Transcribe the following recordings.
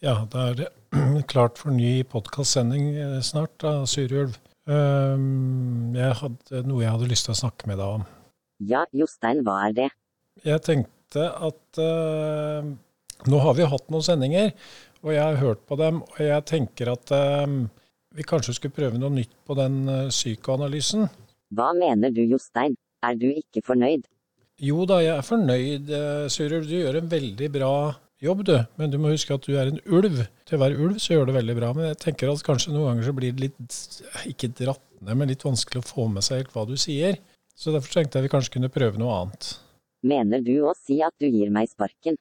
Ja, det er klart for ny podkastsending eh, snart, da, Surulv. Um, jeg hadde noe jeg hadde lyst til å snakke med deg om. Ja, Jostein, hva er det? Jeg tenkte at uh, nå har vi hatt noen sendinger, og jeg har hørt på dem, og jeg tenker at uh, vi kanskje skulle prøve noe nytt på den uh, psykoanalysen. Hva mener du, Jostein? Er du ikke fornøyd? Jo da, jeg er fornøyd, Surulv. Du gjør en veldig bra jobb, du. Men du må huske at du er en ulv. Til å være ulv så gjør du veldig bra. Men jeg tenker at kanskje noen ganger så blir det litt, ikke dratt ned, men litt vanskelig å få med seg helt hva du sier. Så derfor tenkte jeg vi kanskje kunne prøve noe annet. Mener du å si at du gir meg sparken?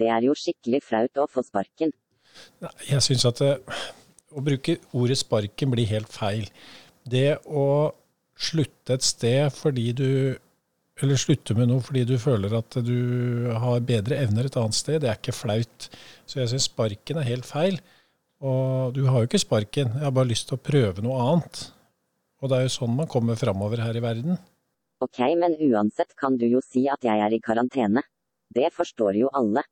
Det er jo skikkelig flaut å få sparken. Nei, jeg syns at det, å bruke ordet sparken blir helt feil. Det å slutte et sted fordi du eller slutte med noe fordi du føler at du har bedre evner et annet sted, det er ikke flaut. Så jeg syns sparken er helt feil. Og du har jo ikke sparken, jeg har bare lyst til å prøve noe annet. Og det er jo sånn man kommer framover her i verden. Ok, men uansett kan du jo si at jeg er i karantene. Det forstår jo alle.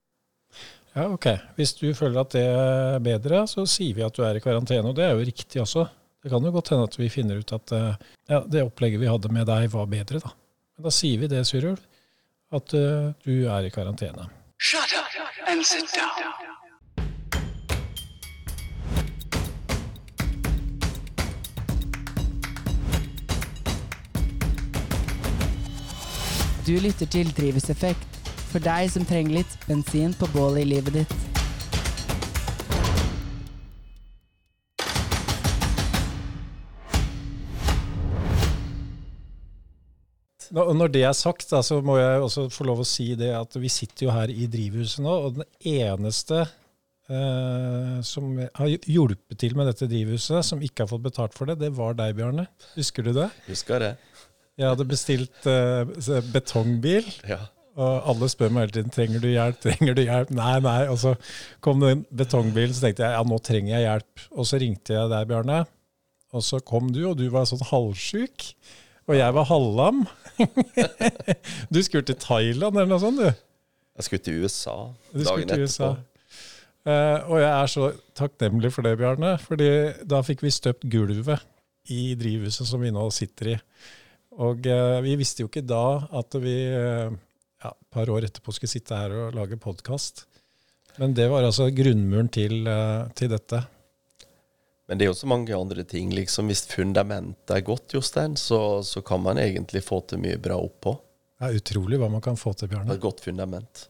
Ja, ok. Hvis du føler at det er bedre, så sier vi at du er i karantene. Og det er jo riktig også. Det kan jo godt hende at vi finner ut at ja, det opplegget vi hadde med deg, var bedre, da. Men da sier vi det, Surulv, at uh, du er i karantene. Shut up and sit down. Du lytter til Drivhuseffekt, for deg som trenger litt bensin på bålet i livet ditt. Når det er sagt, da, så må jeg også få lov å si det at vi sitter jo her i drivhuset nå, og den eneste eh, som har hjulpet til med dette drivhuset, som ikke har fått betalt for det, det var deg, Bjarne. Husker du det? Husker det. Jeg hadde bestilt eh, betongbil. Ja. Og alle spør meg hele tiden trenger du hjelp, trenger du hjelp. Nei, nei. Og så kom det en betongbil, så tenkte jeg ja, nå trenger jeg hjelp. Og så ringte jeg deg, Bjarne. Og så kom du, og du var sånn halvsjuk. Og jeg var halvlam. du skulle til Thailand eller noe sånt, du. Jeg skulle til USA Du dagen til etterpå. USA. Eh, og jeg er så takknemlig for det, Bjarne. fordi da fikk vi støpt gulvet i drivhuset som vi nå sitter i. Og uh, vi visste jo ikke da at vi uh, ja, et par år etterpå skulle sitte her og lage podkast. Men det var altså grunnmuren til, til dette. Men det er jo så mange andre ting. liksom Hvis fundamentet er godt, Jostein, så, så kan man egentlig få til mye bra oppå. Det er utrolig hva man kan få til, Bjarne. Et godt fundament.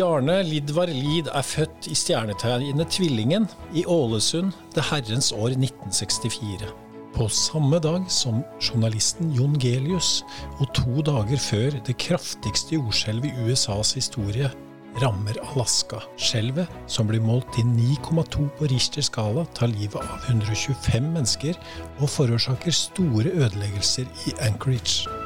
Bjarne Lidvar Lid er født i stjernetegnet Tvillingen i Ålesund det herrens år 1964. På samme dag som journalisten Jon Gelius, og to dager før det kraftigste jordskjelvet i USAs historie rammer Alaska. Skjelvet, som blir målt til 9,2 på Richters skala, tar livet av 125 mennesker og forårsaker store ødeleggelser i Anchorage.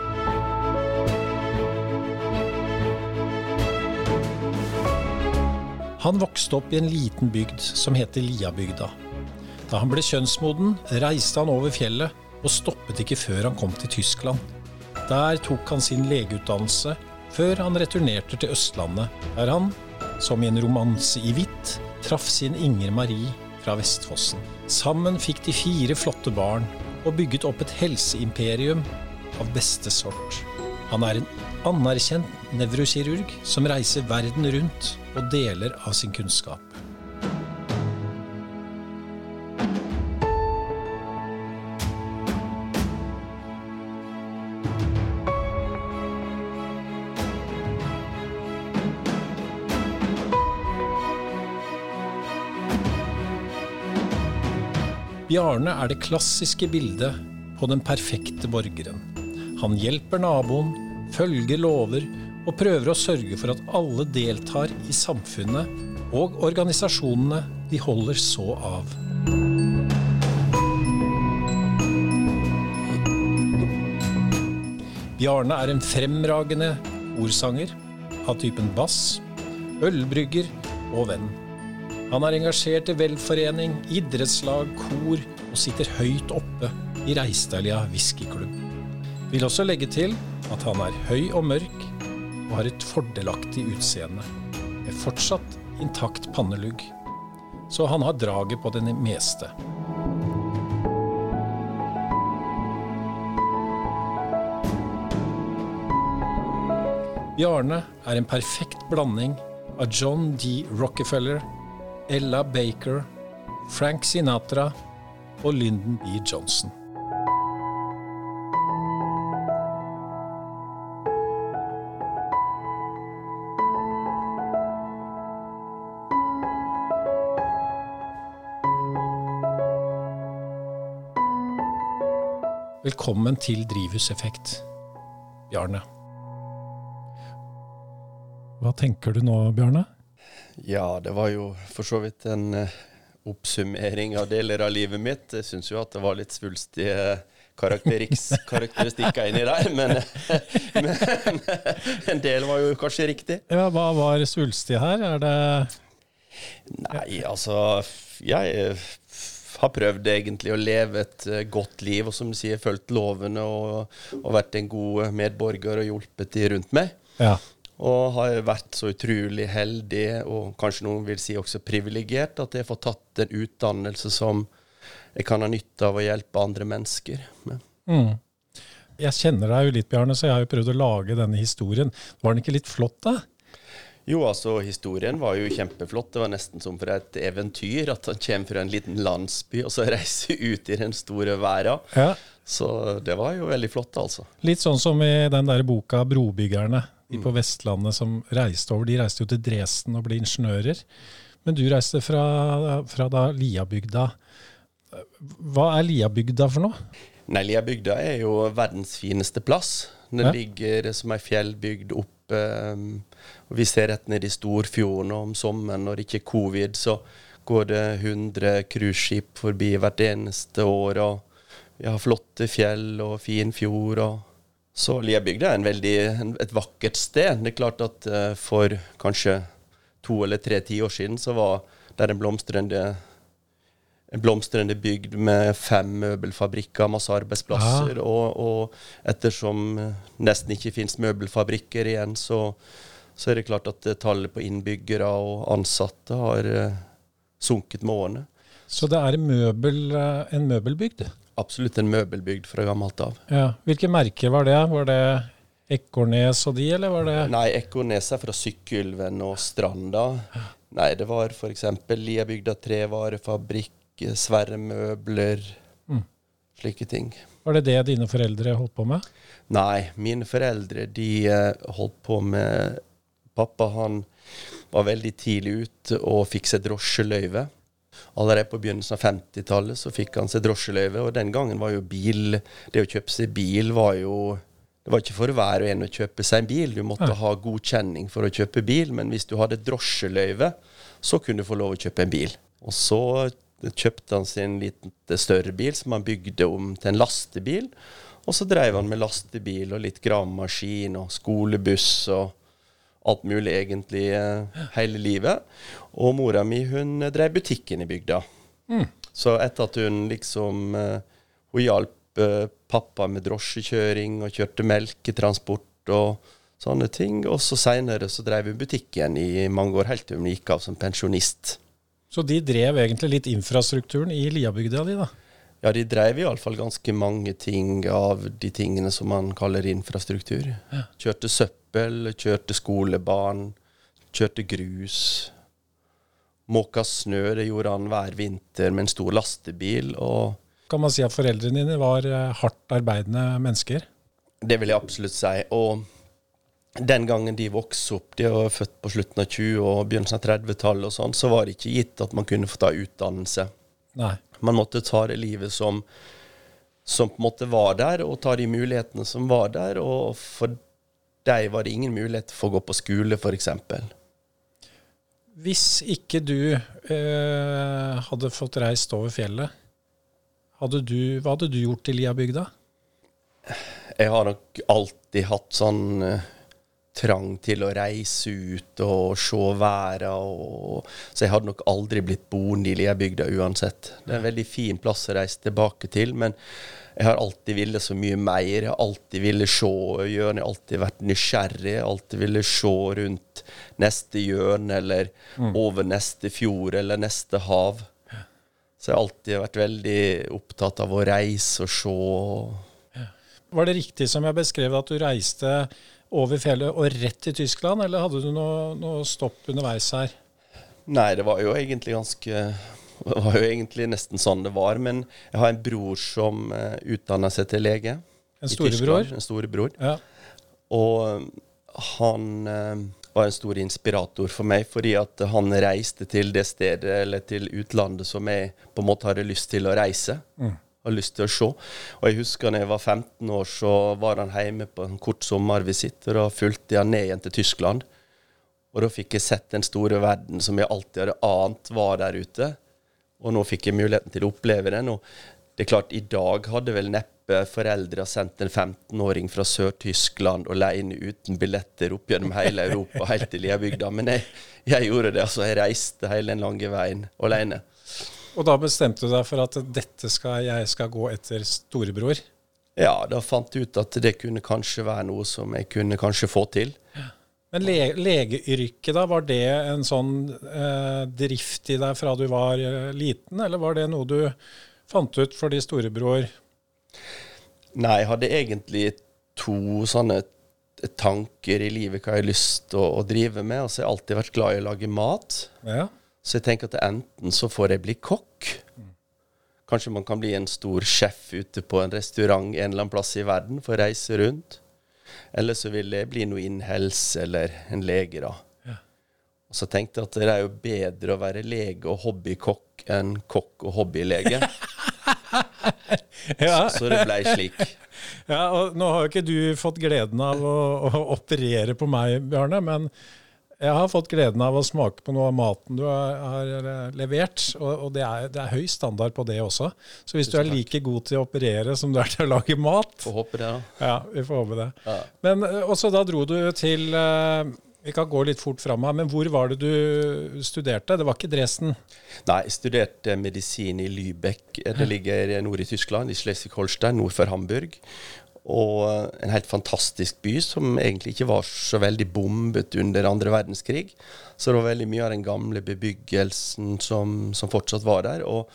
Han vokste opp i en liten bygd som heter Liabygda. Da han ble kjønnsmoden, reiste han over fjellet og stoppet ikke før han kom til Tyskland. Der tok han sin legeutdannelse, før han returnerte til Østlandet, der han, som i en romanse i hvitt, traff sin Inger Marie fra Vestfossen. Sammen fikk de fire flotte barn og bygget opp et helseimperium av beste sort. Han er en anerkjent nevrokirurg som reiser verden rundt og deler av sin kunnskap. Bjarne er det klassiske bildet på den perfekte borgeren. Han hjelper naboen, følger lover og prøver å sørge for at alle deltar i samfunnet og organisasjonene de holder så av. Bjarne er en fremragende ordsanger av typen bass, ølbrygger og venn. Han er engasjert i velforening, idrettslag, kor og sitter høyt oppe i Reistalia whiskyklubb. Vil også legge til at han er høy og mørk og har et fordelaktig utseende, med fortsatt intakt pannelugg. Så han har draget på det meste. Bjarne er en perfekt blanding av John D. Rockefeller, Ella Baker, Frank Sinatra og Lyndon B. Johnson. Velkommen til Drivhuseffekt, Bjarne. Hva tenker du nå, Bjarne? Ja, det var jo for så vidt en eh, oppsummering av deler av livet mitt. Jeg syns jo at det var litt svulstige karakteristikker inni der, men, men en del var jo kanskje riktig. Ja, hva var svulstig her? Er det Nei, altså Jeg eh, har prøvd egentlig å leve et eh, godt liv, og som du sier, fulgt lovene og, og vært en god medborger og hjulpet de rundt meg. Ja. Og har vært så utrolig heldig, og kanskje noen vil si også privilegert, at jeg får tatt en utdannelse som jeg kan ha nytte av å hjelpe andre mennesker med. Mm. Jeg kjenner deg jo litt, Bjarne, så jeg har jo prøvd å lage denne historien. Var den ikke litt flott, da? Jo, altså, historien var jo kjempeflott. Det var nesten som for et eventyr. At han kommer fra en liten landsby og så reiser ut i den store verden. Ja. Så det var jo veldig flott, altså. Litt sånn som i den der boka 'Brobyggerne'. De på Vestlandet som reiste over. De reiste jo til Dresden og ble ingeniører. Men du reiste fra, fra da Liabygda. Hva er Liabygda for noe? Nei, Liabygda er jo verdens fineste plass. Den Ja. ligger som ei fjellbygd oppe. Og Vi ser rett ned i Storfjorden, og om sommeren når det ikke er covid, så går det 100 cruiseskip forbi hvert eneste år. og Vi har flotte fjell og fin fjord. og Så Liabygda er en veldig, et vakkert sted. Det er klart at eh, for kanskje to eller tre tiår siden så var det en blomstrende en blomstrende bygd med fem møbelfabrikker, masse arbeidsplasser. Og, og ettersom eh, nesten ikke finnes møbelfabrikker igjen, så, så er det klart at eh, tallet på innbyggere og ansatte har uh, sunket med årene. Så det er en, møbel, en møbelbygd? Absolutt en møbelbygd fra gammelt av. Ja. Hvilke merker var det? Var det Ekornes og de, eller var det Nei, Ekornes er fra Sykkylven og Stranda. Nei, det var f.eks. Liabygda trevarefabrikk, Sverre møbler, Mm. slike ting. Var det det dine foreldre holdt på med? Nei, mine foreldre de eh, holdt på med Pappa han var veldig tidlig ute og fikk seg drosjeløyve. Allerede på begynnelsen av 50-tallet så fikk han seg drosjeløyve, og den gangen var jo bil Det å kjøpe seg bil var jo Det var ikke for hver og en å kjøpe seg en bil. Du måtte ja. ha godkjenning for å kjøpe bil, men hvis du hadde drosjeløyve, så kunne du få lov å kjøpe en bil. Og så kjøpte han seg en liten større bil som han bygde om til en lastebil. Og så drev han med lastebil og litt gravemaskin og skolebuss og alt mulig egentlig eh, hele livet. Og mora mi hun drev butikken i bygda. Så etter at hun liksom eh, Hun hjalp eh, pappa med drosjekjøring og kjørte melketransport og sånne ting. Og så seinere så drev hun butikken i mange år, helt til hun gikk av som pensjonist. Så de drev egentlig litt infrastrukturen i Liabygda di, da? Ja, de drev iallfall ganske mange ting av de tingene som man kaller infrastruktur. Kjørte søppel, kjørte skolebarn, kjørte grus. Måka snø, det gjorde han hver vinter med en stor lastebil. Og Kan man si at foreldrene dine var eh, hardt arbeidende mennesker? det vil jeg absolutt si. Og den gangen de vokste opp, de var født på slutten av 20- og begynnelsen av 30-tallet, og sånn, så var det ikke gitt at man kunne få ta utdannelse. Nei. Man måtte ta det livet som, som på en måte var der, og ta de mulighetene som var der. Og for deg var det ingen mulighet for å gå på skole, f.eks. Hvis ikke du eh, hadde fått reist over fjellet, hadde du, hva hadde du gjort i Liabygda? jeg har nok alltid hatt sånn eh, trang til å reise ut og se verden. Så jeg hadde nok aldri blitt boende i Liabygda uansett. Det er en veldig fin plass å reise tilbake til, men jeg har alltid villet så mye mer. Jeg har alltid villet se hjørnet, jeg har alltid vært nysgjerrig. Jeg har alltid villet se rundt neste hjørne, eller over neste fjord, eller neste hav. Så jeg har alltid vært veldig opptatt av å reise og se. Var det riktig som jeg beskrev at du reiste over fjellet og rett til Tyskland, eller hadde du noe, noe stopp underveis her? Nei, det var jo egentlig ganske Det var jo egentlig nesten sånn det var. Men jeg har en bror som uh, utdanna seg til lege. En storebror? En storebror. Ja. Og um, han eh, var en stor inspirator for meg, fordi at han reiste til det stedet, eller til utlandet, som jeg på en måte hadde lyst til å reise. Hadde lyst til å se. Og jeg husker da jeg var 15 år, så var han hjemme på en kort sommervisitt, og da fulgte jeg ned igjen til Tyskland. Og da fikk jeg sett den store verden som jeg alltid hadde ant var der ute. Og nå fikk jeg muligheten til å oppleve den. Og det er klart, i dag hadde vel neppe foreldre sendt en 15-åring fra Sør-Tyskland alene uten billetter opp gjennom hele Europa, helt til Liabygda. Men jeg, jeg gjorde det. altså Jeg reiste hele den lange veien alene. Og da bestemte du deg for at dette skal jeg skal gå etter storebror? Ja, da fant jeg ut at det kunne kanskje være noe som jeg kunne kanskje få til. Men le legeyrket, da, var det en sånn eh, drift i deg fra du var eh, liten, eller var det noe du fant ut fordi storebror Nei, jeg hadde egentlig to sånne tanker i livet hva jeg har lyst til å, å drive med. Altså, jeg har alltid vært glad i å lage mat. Ja. Så jeg tenker at enten så får jeg bli kokk. Kanskje man kan bli en stor sjef ute på en restaurant en eller annen plass i verden, for å reise rundt. Eller så vil jeg bli noe innen helse eller en lege, da. Ja. Og så tenkte jeg at det er jo bedre å være lege og hobbykokk enn kokk og hobbylege. Ja. Så det blei slik. ja, og nå har jo ikke du fått gleden av å, å operere på meg, Bjarne, men jeg har fått gleden av å smake på noe av maten du har, har levert, og, og det, er, det er høy standard på det også. Så hvis du er like god til å operere som du er til å lage mat, Får håpe det, da. ja, vi får håpe det. Ja. Men eh, også da dro du til eh, Vi kan gå litt fort fram her, men hvor var det du studerte? Det var ikke Dresden? Nei, jeg studerte medisin i Lübeck. Det ligger nord i Tyskland, i Schleswig-Holstein, nord for Hamburg. Og en helt fantastisk by som egentlig ikke var så veldig bombet under andre verdenskrig. Så det var veldig mye av den gamle bebyggelsen som, som fortsatt var der. Og,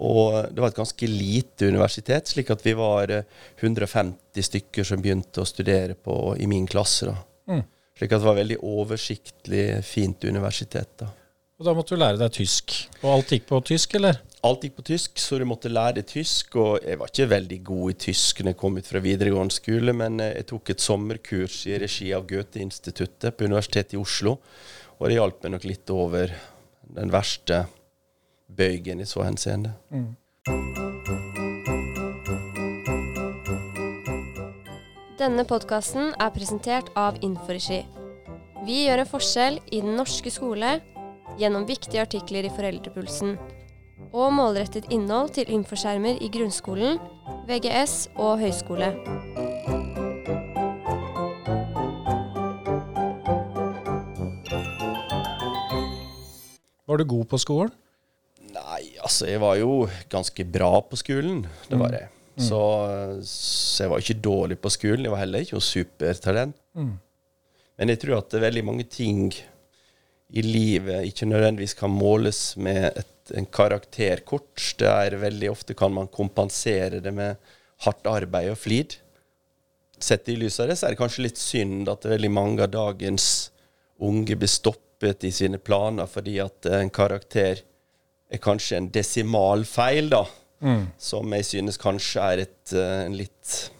og det var et ganske lite universitet, slik at vi var eh, 150 stykker som begynte å studere på, i min klasse. da. Slik at det var veldig oversiktlig, fint universitet. da. Og da måtte du lære deg tysk. Og alt gikk på tysk, eller? Alt gikk på tysk, så du måtte lære tysk. Og jeg var ikke veldig god i tysk når jeg kom ut fra videregående skole, men eh, jeg tok et sommerkurs i regi av Goethe-instituttet på Universitetet i Oslo. Og det hjalp meg nok litt over den verste bøygen i så henseende. Denne podkasten er presentert av Inforegi. Vi gjør en forskjell i den norske skole gjennom viktige artikler i Foreldrepulsen og målrettet innhold til infoskjermer i grunnskolen, VGS og høyskole. Var du god på skolen? Nei, altså jeg var jo ganske bra på skolen. Det var jeg. Så, så jeg var ikke dårlig på skolen. Jeg var heller ikke noe supertalent. Men jeg tror at det er veldig mange ting i livet ikke nødvendigvis kan måles med et, en karakterkort. Det er veldig ofte kan man kompensere det med hardt arbeid og flid. Sett i lys av det, så er det kanskje litt synd at veldig mange av dagens unge blir stoppet i sine planer fordi at en karakter er kanskje en desimalfeil, da. Som jeg synes kanskje er et, eh, en litt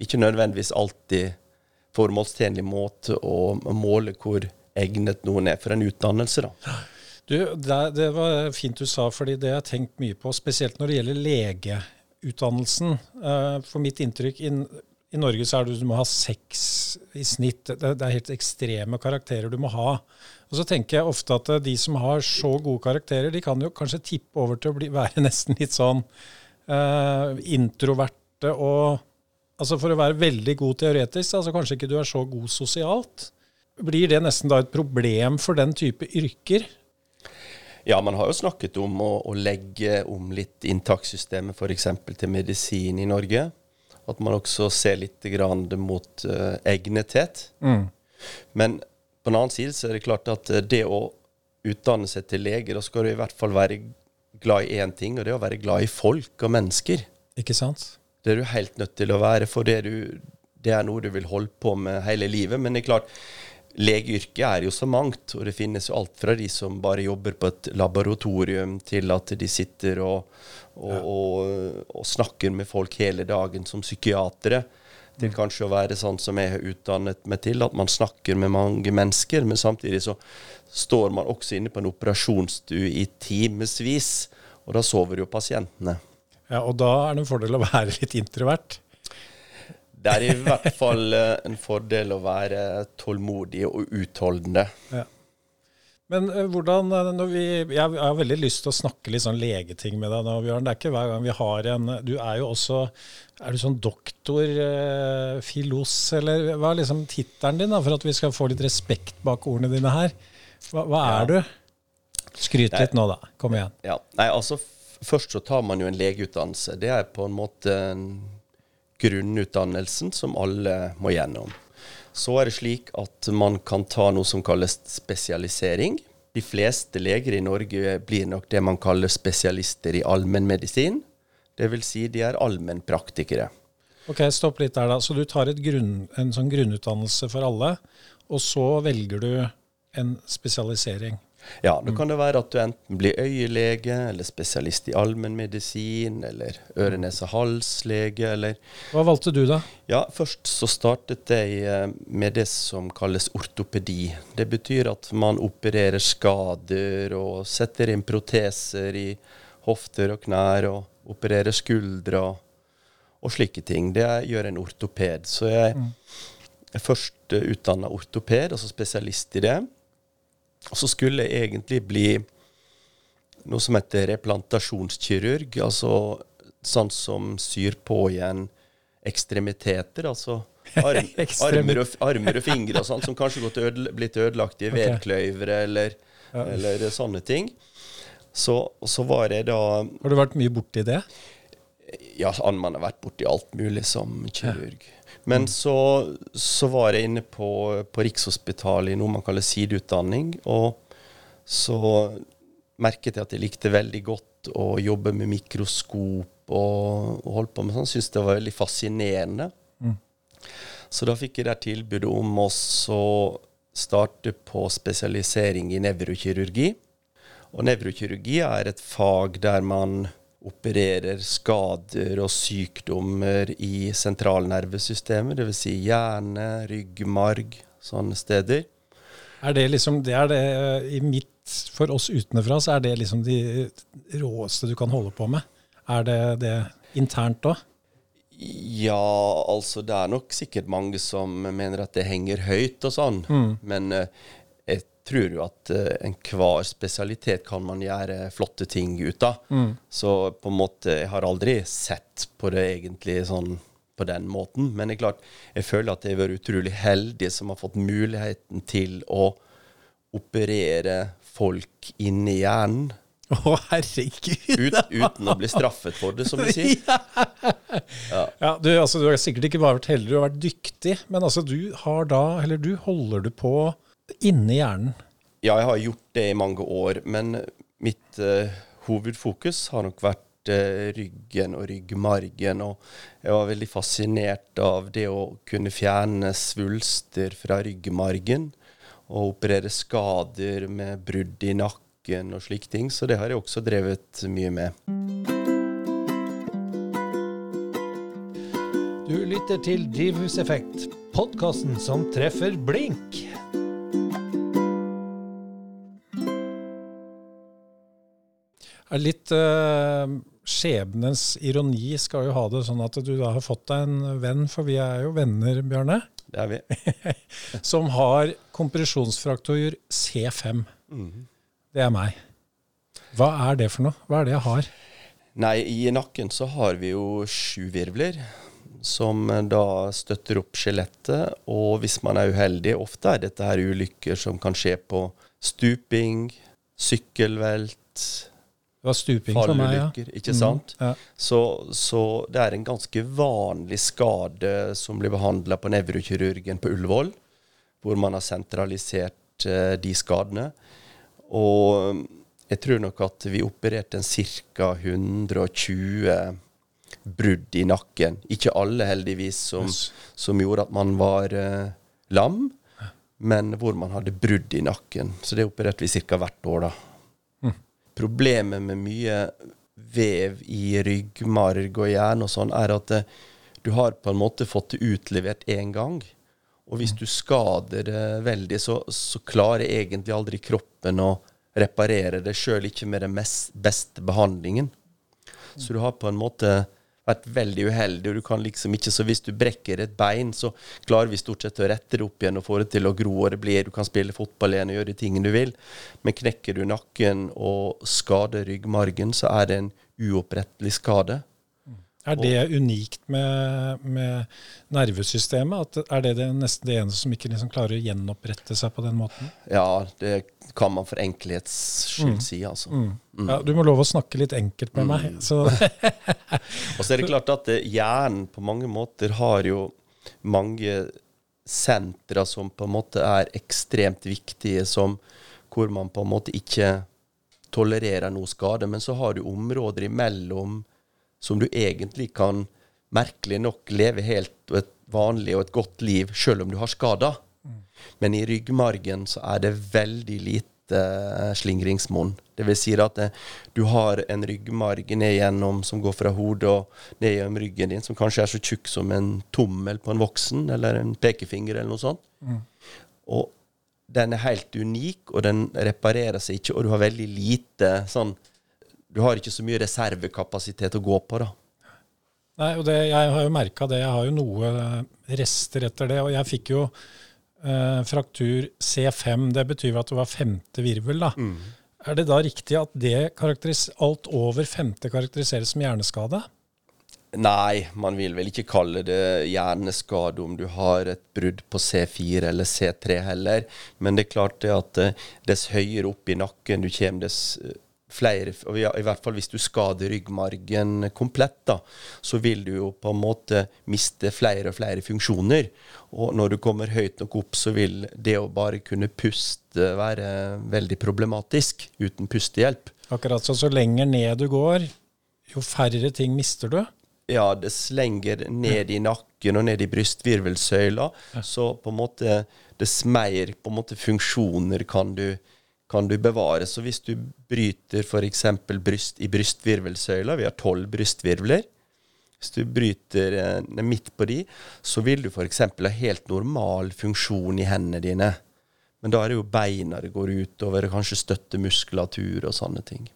Ikke nødvendigvis alltid formålstjenlig måte å måle hvor egnet noen er for en utdannelse, da. Du, det, det var fint du sa, fordi det har jeg tenkt mye på, spesielt når det gjelder legeutdannelsen. Eh, For mitt inntrykk i, i Norge så er det du må ha seks i snitt. Det, det er helt ekstreme karakterer du må ha. Og så tenker jeg ofte at eh, de som har så gode karakterer, de kan jo kanskje tippe over til å bli, være nesten litt sånn uh, introverte og Altså For å være veldig god teoretisk, altså kanskje ikke du er så god sosialt. Blir det nesten da et problem for den type yrker? Ja, man har jo snakket om å, å legge om litt inntakssystemet f.eks. til medisin i Norge. At man også ser litt grann mot uh, egnethet. Mm. Men på den annen side så er det klart at eh, det å utdanne seg til lege, da skal du i hvert fall være glad i én ting, og det er å være glad i folk og mennesker. Ikke sant? Det er du helt nødt til å være, for det, du, det er noe du vil holde på med hele livet. Men det er klart, legeyrket er jo så mangt, og det finnes jo alt fra de som bare jobber på et laboratorium, til at de sitter og, og, og, og snakker med folk hele dagen som psykiatere til kanskje å være sånn som jeg har utdannet meg til, at man snakker med mange mennesker. Men samtidig så står man også inne på en operasjonsstue i timevis, og da sover jo pasientene. Ja, Og da er det en fordel å være litt introvert. Det er i hvert fall eh, en fordel å være tålmodig og utholdende. Ja. Men uh, hvordan uh, når vi, Jeg har veldig lyst til å snakke litt sånn legeting med deg nå, Bjørn. Det er ikke hver gang vi har en Du er jo også Er du sånn doktor, eh, filos, eller hva er liksom tittelen din, da, for at vi skal få litt respekt bak ordene dine her? Hva, hva er Ja. du? Skryt litt nå, da. Kom igjen. Ja, nei, altså Først så tar man jo en legeutdannelse. Det er på en måte en grunnutdannelsen som alle må gjennom. Så er det slik at man kan ta noe som kalles spesialisering. De fleste leger i Norge blir nok det man kaller spesialister i allmennmedisin. Dvs. Si de er allmennpraktikere. Ok, Stopp litt der, da. Så du tar grunn, en sånn grunnutdannelse for alle, og så velger du en spesialisering. Ja, Da kan det være at du enten blir øyelege, eller spesialist i allmennmedisin, eller øre-nese-hals-lege, eller Hva valgte du, da? Ja, først så startet jeg eh, med det som kalles ortopedi. Det betyr at man opererer skader og setter inn proteser i hofter og knær, og opererer skuldre og, og slike ting. Det gjør en ortoped. Så jeg er først uh, utdanna ortoped, altså spesialist i det. Og så skulle jeg egentlig bli noe som heter replantasjonskirurg, altså sånn som syr på igjen ekstremiteter, altså arm, armer, og, armer og fingre og sånn, som kanskje gått ødel, blitt ødelagt i Ok. vedkløyvere eller, Ja. eller sånne ting. Så, så var jeg da Har du vært mye borti det? Ja, man har vært borti alt mulig som kirurg. Men så, så var jeg inne på, på Rikshospitalet i noe man kaller sideutdanning, og så merket jeg at jeg likte veldig godt å jobbe med mikroskop og, og holdt på med sånn. Syntes det var veldig fascinerende. Så da fikk jeg der tilbudet om å starte på spesialisering i nevrokirurgi. Og nevrokirurgi er et fag der man opererer skader og sykdommer i sentralnervesystemet, dvs. Si hjerne, rygg, marg, sånne steder. Er det liksom, det er det eh, i mitt, For oss utenfra så er det liksom de råeste du kan holde på med. Er det det internt òg? Ja, altså det er nok sikkert mange som mener at det henger høyt og sånn, men uh, tror jo at uh, enhver spesialitet kan man gjøre flotte ting ut av. Så på en måte, jeg har aldri sett på det egentlig sånn på den måten, men det er klart, jeg føler at jeg har vært utrolig heldig som har fått muligheten til å operere folk inn i hjernen. Å, herregud! Ut, uten å bli straffet for det, som vi sier. Ja, du, altså, du har sikkert ikke bare vært heldig, du har vært dyktig, men altså, du har da, eller du holder du på inni hjernen. Ja, jeg har gjort det i mange år, men mitt uh, hovedfokus har nok vært uh, ryggen og ryggmargen. Og jeg var veldig fascinert av det å kunne fjerne svulster fra ryggmargen. Og operere skader med brudd i nakken og slike ting. Så det har jeg også drevet mye med. Du lytter til Drivhuseffekt, podkasten som treffer blink. Er litt uh, skjebnens ironi skal jo ha det sånn at du da har fått deg en venn, for vi er jo venner, Bjørne, Det er vi. som har kompresjonsfraktur C5. Det er meg. Hva er det for noe? Hva er det jeg har? Nei, i nakken så har vi jo sju virvler. som eh, da støtter opp skjelettet. Og hvis man er uheldig, ofte er dette her ulykker som kan skje på stuping, sykkelvelt, Det var stuping for meg, ja. Ikke sant? Mm, ja. Så, så det er en ganske vanlig skade som blir behandla på nevrokirurgen på Ullevål, hvor man har sentralisert uh, de skadene. Og mm, jeg tror nok at vi opererte en ca. 120 brudd i nakken. Ikke alle, heldigvis, som, Yes. som gjorde at man var uh, lam, men hvor man hadde brudd i nakken. Så det opererte vi ca. hvert år, da. Problemet med mye vev i ryggmarg og hjerne og sånn, er at eh, du har på en måte fått det utlevert én gang. Og hvis du skader det veldig, så, så klarer egentlig aldri kroppen å reparere det, sjøl ikke med den mest, beste behandlingen. Så du har på en måte vært veldig uheldig, og du kan liksom ikke Så hvis du brekker et bein, så klarer vi stort sett å rette det opp igjen og få det til å gro, og det blir Du kan spille fotball igjen og gjøre de tingene du vil, men knekker du nakken og skader ryggmargen, så er det en uopprettelig skade. Er det unikt med, med nervesystemet? At er det, det nesten det eneste som ikke liksom klarer å gjenopprette seg på den måten? Ja, det kan man for enkelhets skyld si, altså. Ja, du må love å snakke litt enkelt med meg. Så, Og så er det klart at eh, hjernen på mange måter har jo mange sentra som på en måte er ekstremt viktige, som hvor man på en måte ikke tolererer noe skade. Men så har du områder imellom som du egentlig kan merkelig nok leve helt og et vanlig og et godt liv selv om du har skader. Men i ryggmargen så er det veldig lite eh, slingringsmonn. Det vil si at eh, du har en ryggmarg ned gjennom som går fra hodet og ned gjennom ryggen din, som kanskje er så tjukk som en tommel på en voksen, eller en pekefinger, eller noe sånt. Og den er helt unik, og den reparerer seg ikke, og du har veldig lite sånn Du har ikke så mye reservekapasitet å gå på, da. nei, og det, jeg har jo merka det. Jeg har jo noe rester etter det. Og jeg fikk jo eh, fraktur C5. Det betyr at det var femte virvel. da. Er det da riktig at det alt over femte karakteriseres som hjerneskade? Nei, man vil vel ikke kalle det hjerneskade om du har et brudd på C4 eller C3 heller. Men det er klart det at eh, dess høyere opp i nakken du kommer, dess eh, flere og i hvert fall hvis du skader ryggmargen komplett, da, så vil du jo på en måte miste flere og flere funksjoner. Og når du kommer høyt nok opp, så vil det å bare kunne puste være veldig problematisk uten pustehjelp. Akkurat så, så lenger ned du går, jo færre ting mister du. ja, det slenger ned i nakken og ned i brystvirvelsøyla, så på en måte dess mer på en måte funksjoner kan du, kan du bevare. Så hvis du bryter f.eks. Bryst, i brystvirvelsøyla, vi har tolv brystvirvler, hvis du bryter eh, midt på de, så vil du f.eks. ha helt normal funksjon i hendene dine. Men da er det jo beina det går utover, kanskje støttemuskulatur og sånne ting.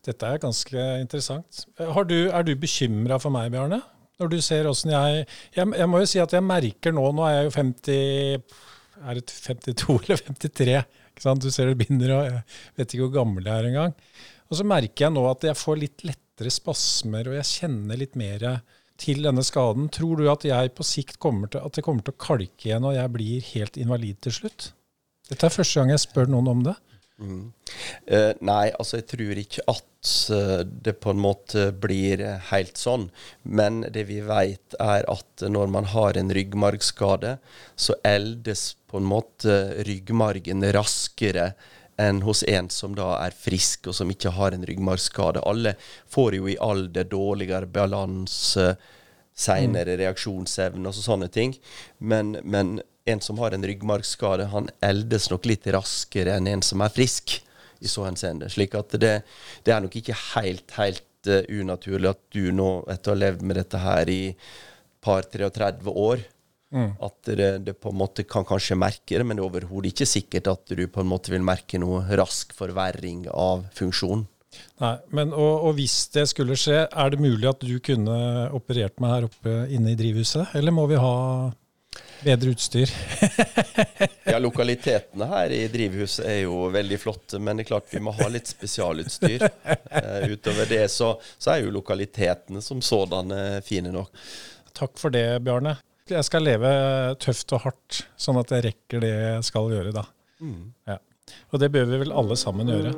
Dette er ganske interessant. Du, er du bekymra for meg, Bjarne? Når du ser åssen jeg, jeg Jeg må jo si at jeg merker nå Nå er jeg jo 50 Er det 52 eller 53? Du ser det binder, og jeg vet ikke hvor gammel jeg er engang. Og så merker jeg nå at jeg får litt lettere spasmer, og jeg kjenner litt mer til denne skaden. Tror du at jeg på sikt kommer til, at det kommer til å kalke igjen, og jeg blir helt invalid til slutt? Dette er første gang jeg spør noen om det. Eh, nei, altså jeg tror ikke at uh, det på en måte blir helt sånn. Men det vi vet er at når man har en ryggmargskade, så eldes på en måte ryggmargen raskere enn hos en som da er frisk og som ikke har en ryggmargskade. Alle får jo i alder dårligere balanse, seinere reaksjonsevne og sånne ting. Men, men en som har en ryggmargskade, han eldes nok litt raskere enn en som er frisk, i så henseende. Slik at det, det er nok ikke helt, helt uh, unaturlig at du nå, etter å ha levd med dette her i par 33 år, at det, det på en måte kan kanskje merke det, men det er overhodet ikke sikkert at du på en måte vil merke noe rask forverring av funksjon. Nei, men og, og hvis det skulle skje, er det mulig at du kunne operert meg her oppe inne i drivhuset? Eller må vi ha bedre utstyr? Ja, lokalitetene her i drivhuset er jo veldig flotte, men det er klart vi må ha litt spesialutstyr. Uh, utover det så, så er jo lokalitetene som sådanne fine nok. Takk for det, Bjarne. Jeg skal leve tøft og hardt, sånn at jeg rekker det jeg skal gjøre da. Ja. Og det bør vi vel alle sammen gjøre.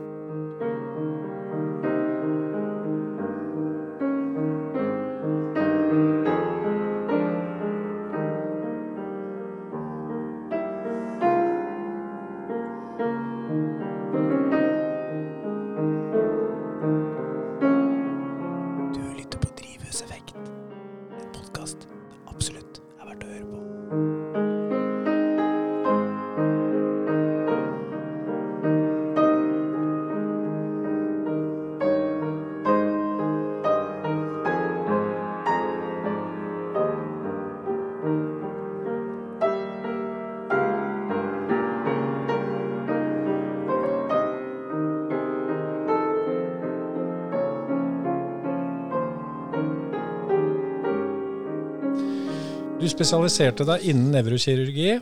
Spesialiserte deg innen nevrokirurgi,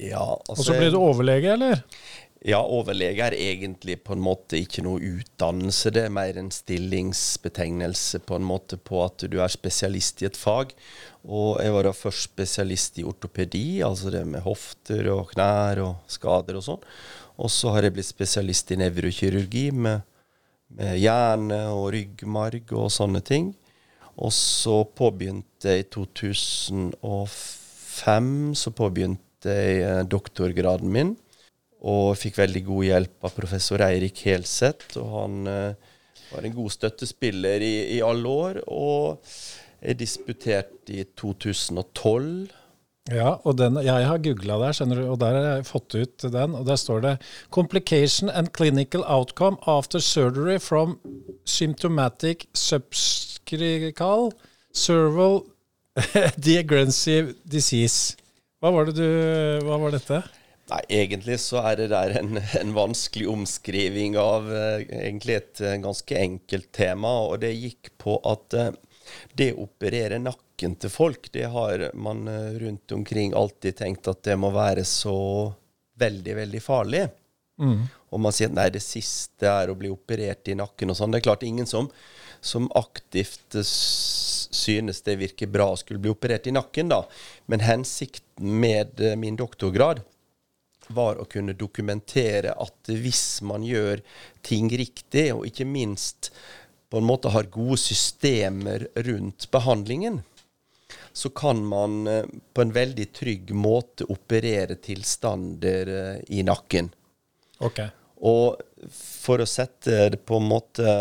Ja, og altså så ble du overlege, eller? Ja, overlege er egentlig på en måte ikke noe utdannelse, det er mer en stillingsbetegnelse på en måte på at du er spesialist i et fag. Og jeg var da først spesialist i ortopedi, altså det med hofter og knær og skader og sånn. Og så har jeg blitt spesialist i nevrokirurgi med, med hjerne og ryggmarg og sånne ting. Og så påbegynte jeg i 2005 så påbegynte jeg eh, doktorgraden min. Og fikk veldig god hjelp av professor Eirik Helseth. Og han eh, var en god støttespiller i, i alle år. Og jeg disputerte i 2012. Ja, og den, jeg har googla der, skjønner du, og der har jeg fått ut den. Og der står det 'Complication and clinical outcome after surgery from symptomatic subscrical serval diagrensive disease'. Hva var, det du, hva var dette? Nei, egentlig så er det der en, en vanskelig omskriving av eh, egentlig et eh, ganske enkelt tema. Og det gikk på at eh, det å operere nakken til folk, det har man eh, rundt omkring alltid tenkt at det må være så veldig, veldig farlig. Og man sier at nei, det siste er å bli operert i nakken og sånn. Det er klart ingen som, som aktivt eh, synes det virker bra å skulle bli operert i nakken, da. Men hensikten med eh, min doktorgrad var å kunne dokumentere at hvis man gjør ting riktig, og ikke minst på en måte har gode systemer rundt behandlingen, så kan man eh, på en veldig trygg måte operere tilstander i nakken. Okay. Og for å sette det på en måte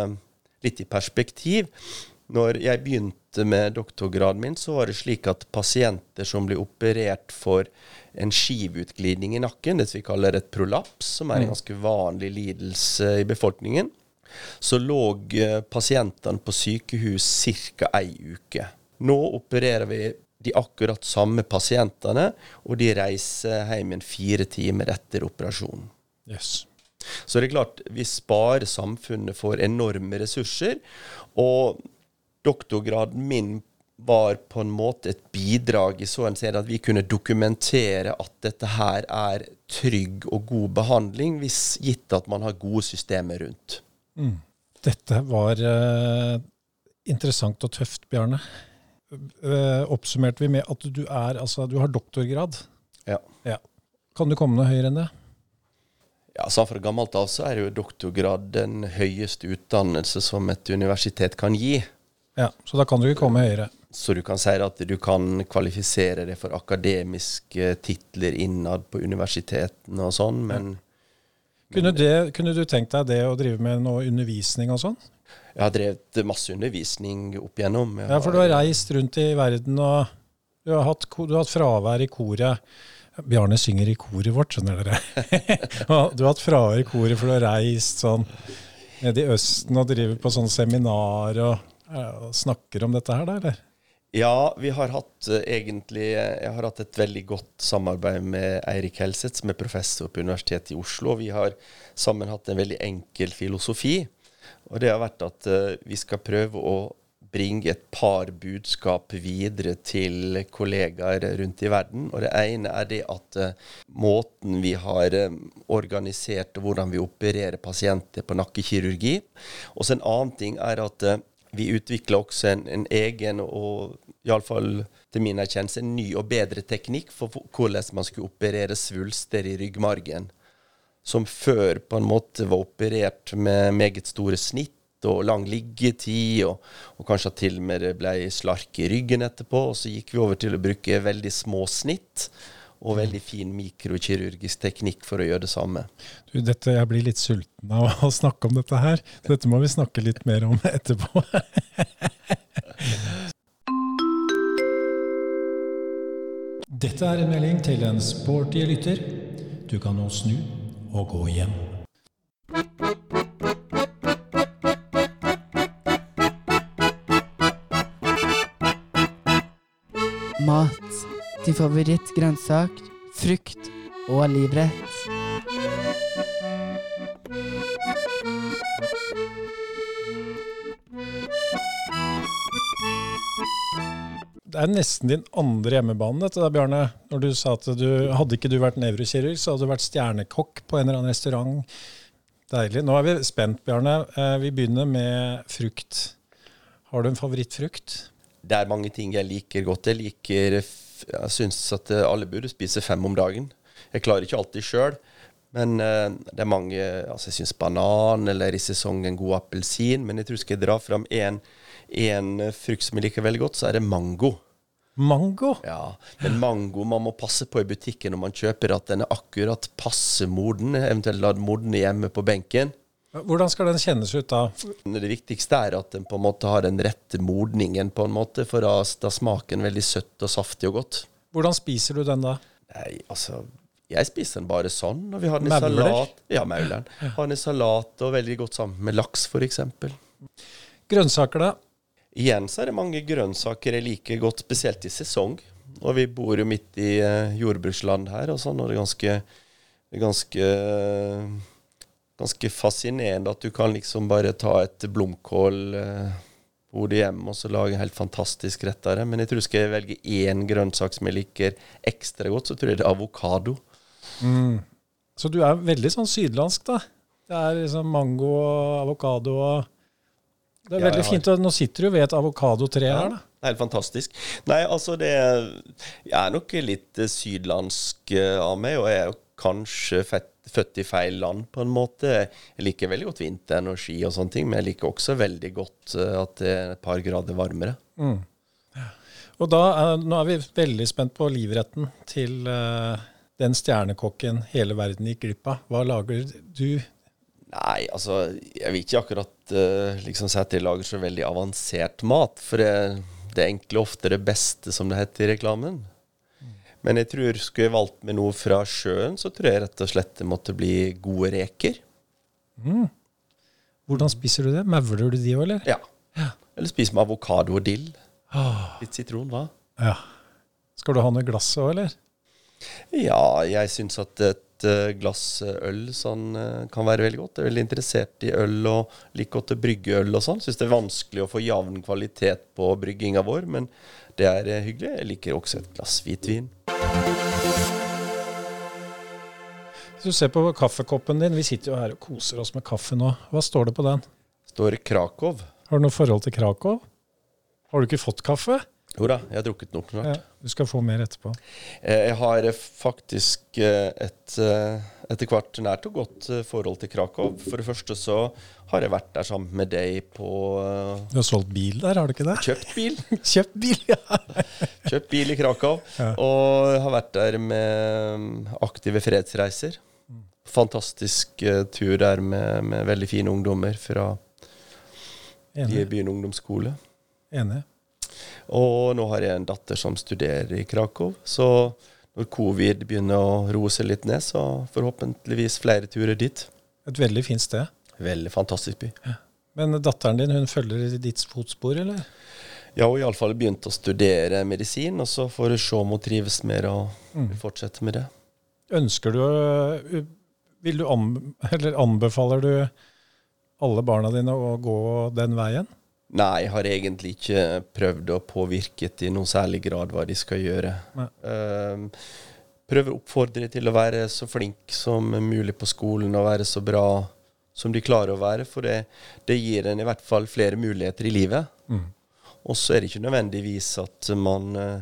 litt i perspektiv Når jeg begynte med doktorgraden min, så var det slik at pasienter som ble operert for en skivutglidning i nakken, det vi kaller et prolaps, som er en ganske vanlig lidelse i befolkningen, så lå eh, pasientene på sykehus ca. ei uke. Nå opererer vi de akkurat samme pasientene, og de reiser hjem igjen fire timer etter operasjonen. Yes. Så det er klart, vi sparer samfunnet for enorme ressurser. Og doktorgraden min var på en måte et bidrag i så henseende at vi kunne dokumentere at dette her er trygg og god behandling, hvis gitt at man har gode systemer rundt. Dette var uh, interessant og tøft, Bjarne. Uh, oppsummerte vi med at du er, altså du har doktorgrad. Ja. Ja. Kan du komme noe høyere enn det? Ja, så Fra gammelt av så er jo doktorgrad den høyeste utdannelse som et universitet kan gi. Ja, Så da kan du ikke komme høyere. Så du kan si at du kan kvalifisere deg for akademiske titler innad på universitetene og sånn, men Kunne, det, kunne du tenkt deg det å drive med noe undervisning og sånn? jeg har drevet masse undervisning opp igjennom. Ja, for du har reist rundt i verden og du har hatt, du har hatt fravær i koret. Bjarne synger i koret vårt, skjønner dere. Du har hatt fravær i koret for du har reist sånn nede i Østen og driver på sånn seminar og, og snakker om dette her, da, eller? Ja, vi har hatt eh, egentlig Jeg har hatt et veldig godt samarbeid med Eirik Helseth, som er professor på Universitetet i Oslo. Vi har sammen hatt en veldig enkel filosofi. Og det har vært at eh, vi skal prøve å bringe et par budskap videre til kollegaer rundt i verden. Og det ene er det at eh, måten vi har eh, organisert og hvordan vi opererer pasienter på nakkekirurgi. Og så en annen ting er at eh, vi utvikler også en, en egen og iallfall til min erkjennelse en ny og bedre teknikk for hvordan man skulle operere svulster i ryggmargen som før på en måte var operert med meget store snitt og lang liggetid, og, og kanskje til og med det ble slark i ryggen etterpå. Og så gikk vi over til å bruke veldig små snitt og veldig fin mikrokirurgisk teknikk for å gjøre det samme. Du, dette, jeg blir litt sulten av å snakke om dette her. Dette må vi snakke litt mer om etterpå. Dette er en melding til en sporty lytter. Du kan nå snu og gå hjem. Din favorittgrønnsak, frukt og livrett. Det er nesten din andre hjemmebane, dette der, Bjarne. Når du sa at du hadde ikke du vært nevrokirurg, så hadde du vært stjernekokk på en eller annen restaurant. Deilig. Nå er vi spent, Bjarne. Eh, Vi begynner med frukt. Har du en favorittfrukt? Det er mange ting jeg liker godt. Jeg liker f- Jeg syns at eh, alle burde spise fem om dagen. Jeg klarer ikke alltid sjøl, men eh, det er mange Altså, jeg syns banan, eller i sesong en god appelsin. Men jeg tror skal jeg dra fram én frukt som jeg liker veldig godt, så er det mango. Mango? Ja, men mango man må passe på i butikken når man kjøper at den er akkurat passe moden, eventuelt la den modne hjemme på benken. Hvordan skal den kjennes ut da? Det viktigste er at den på en måte har den rette modningen, på en måte, for da, da smaker den veldig søtt og saftig og godt. Hvordan spiser du den da? Nei, altså Jeg spiser den bare sånn. Og vi har den i Mauler? salat. Ja, mauleren. Har den i salat og veldig godt sammen med laks, f.eks. Grønnsaker, da? Igjen så er det mange grønnsaker jeg liker godt, spesielt i sesong. Og vi bor jo midt i eh, jordbruksland her, og sånn, og det er ganske, ganske Ganske fascinerende at du kan liksom bare ta et blomkål eh, hjemme hjem og så lage helt fantastisk rett av det. Men jeg tror skal jeg velge én grønnsak som jeg liker ekstra godt, så tror jeg det er avokado. Så du er veldig sånn sydlandsk, da. Det er liksom mango og avokado og Det er Ja, veldig har- fint. Nå sitter du ved et avokadotre her, da. Det er helt fantastisk. Nei, altså det Jeg er nok litt eh, sydlandsk eh, av meg, og jeg er jo kanskje fett, født i feil land, på en måte. Jeg liker veldig godt vinteren og ski og sånne ting, men jeg liker også veldig godt eh, at det er et par grader varmere. Og da, er- nå er vi veldig spent på livretten til eh, den stjernekokken hele verden gikk glipp av. Hva lager du? Nei, altså Jeg vil ikke akkurat eh, liksom si at jeg lager så veldig avansert mat, for det, det er egentlig ofte det beste, som det heter i reklamen. Men jeg tror skulle jeg valgt med noe fra sjøen, så tror jeg rett og slett det måtte bli gode reker. Hvordan spiser du det? Mauler du de òg, eller? Ja. Eller spise med avokado og dill. Ah, Litt sitron, hva? ja. Skal du ha noe glass òg, eller? Ja, jeg syns at et eh, glass øl sånn, eh, kan være veldig godt. Jeg er veldig interessert i øl og liker godt å brygge øl og sånn. Syns det er vanskelig å få jevn kvalitet på brygginga vår, men det er eh, hyggelig. Jeg liker også et glass hvitvin. Hvis du ser på kaffekoppen din, vi sitter jo her og koser oss med kaffe nå. Hva står det på den? Står Krakow. Har du noe forhold til Krakow? Har du ikke fått kaffe? Jo da, jeg har drukket nok Ja, du skal få mer etterpå. Eh, Jeg har eh, faktisk eh, et etter hvert nært og godt forhold til Krakow. For det første så har jeg vært der sammen med deg på Du har solgt bil der, har du ikke det? Kjøpt bil. Kjøpt bil, ja! Kjøpt bil i Krakow. Ja. Og har vært der med mm, aktive fredsreiser. Fantastisk eh, tur der med, med veldig fine ungdommer fra Enig. byen ungdomsskole. Enig. Og nå har jeg en datter som studerer i Krakow. Så når covid begynner å roe seg litt ned, så forhåpentligvis flere turer dit. Et veldig fint sted. Veldig fantastisk by. Men datteren din, hun følger ditt fotspor, eller? Ja, og iallfall begynt å studere medisin, og så får hun se om hun trives mer og Mm. fortsette med det. Ønsker du øh, Vil du eller anbefaler du alle barna dine å gå den veien? Nei, jeg har egentlig ikke prøvd å påvirke i noen særlig grad hva de skal gjøre. Um, prøver å oppfordre til å være så flink som mulig på skolen og være så bra som de klarer å være, for det, det gir en i hvert fall flere muligheter i livet. Mm. Og så er det ikke nødvendigvis at man uh,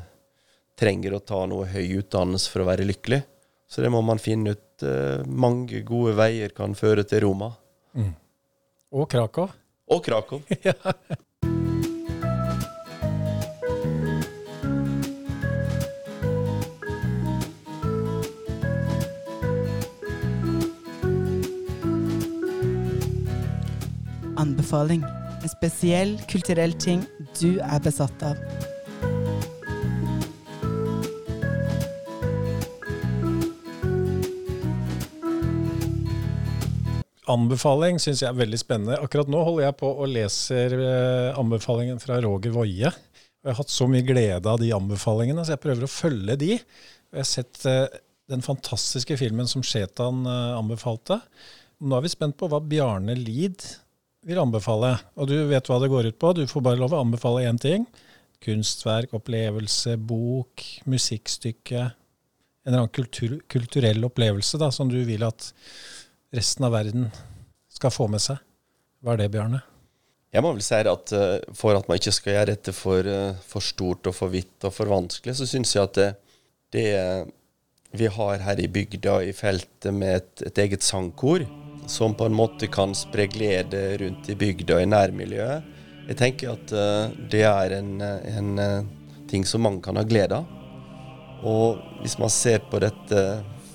trenger å ta noe høy utdannelse for å være lykkelig. Så det må man finne ut. Uh, mange gode veier kan føre til Roma. Og Krakow. Og Krakow. Anbefaling. En spesiell kulturell ting du er besatt av. Anbefaling syns jeg er veldig spennende. Akkurat nå holder jeg på og leser eh, anbefalingen fra Roger Woie. Jeg har hatt så mye glede av de anbefalingene, så jeg prøver å følge de. Jeg har sett eh, den fantastiske filmen som Shetan eh, anbefalte. Nå er vi spent på hva Bjarne Lid vil anbefale. Og du vet hva det går ut på. Du får bare lov å anbefale én ting. Kunstverk, opplevelse, bok, musikkstykke. En eller annen kultur, kulturell opplevelse da, som du vil at resten av verden skal få med seg. Hva er det, Bjarne? Jeg må vel si at eh, for at man ikke skal gjøre dette for, eh, for stort og for vidt og for vanskelig, så syns jeg at det, det vi har her i bygda i feltet med et, et eget sangkor, som på en måte kan spre glede rundt i bygda og i nærmiljøet, jeg tenker at eh, det er en, en ting som mange kan ha glede av. Og hvis man ser på dette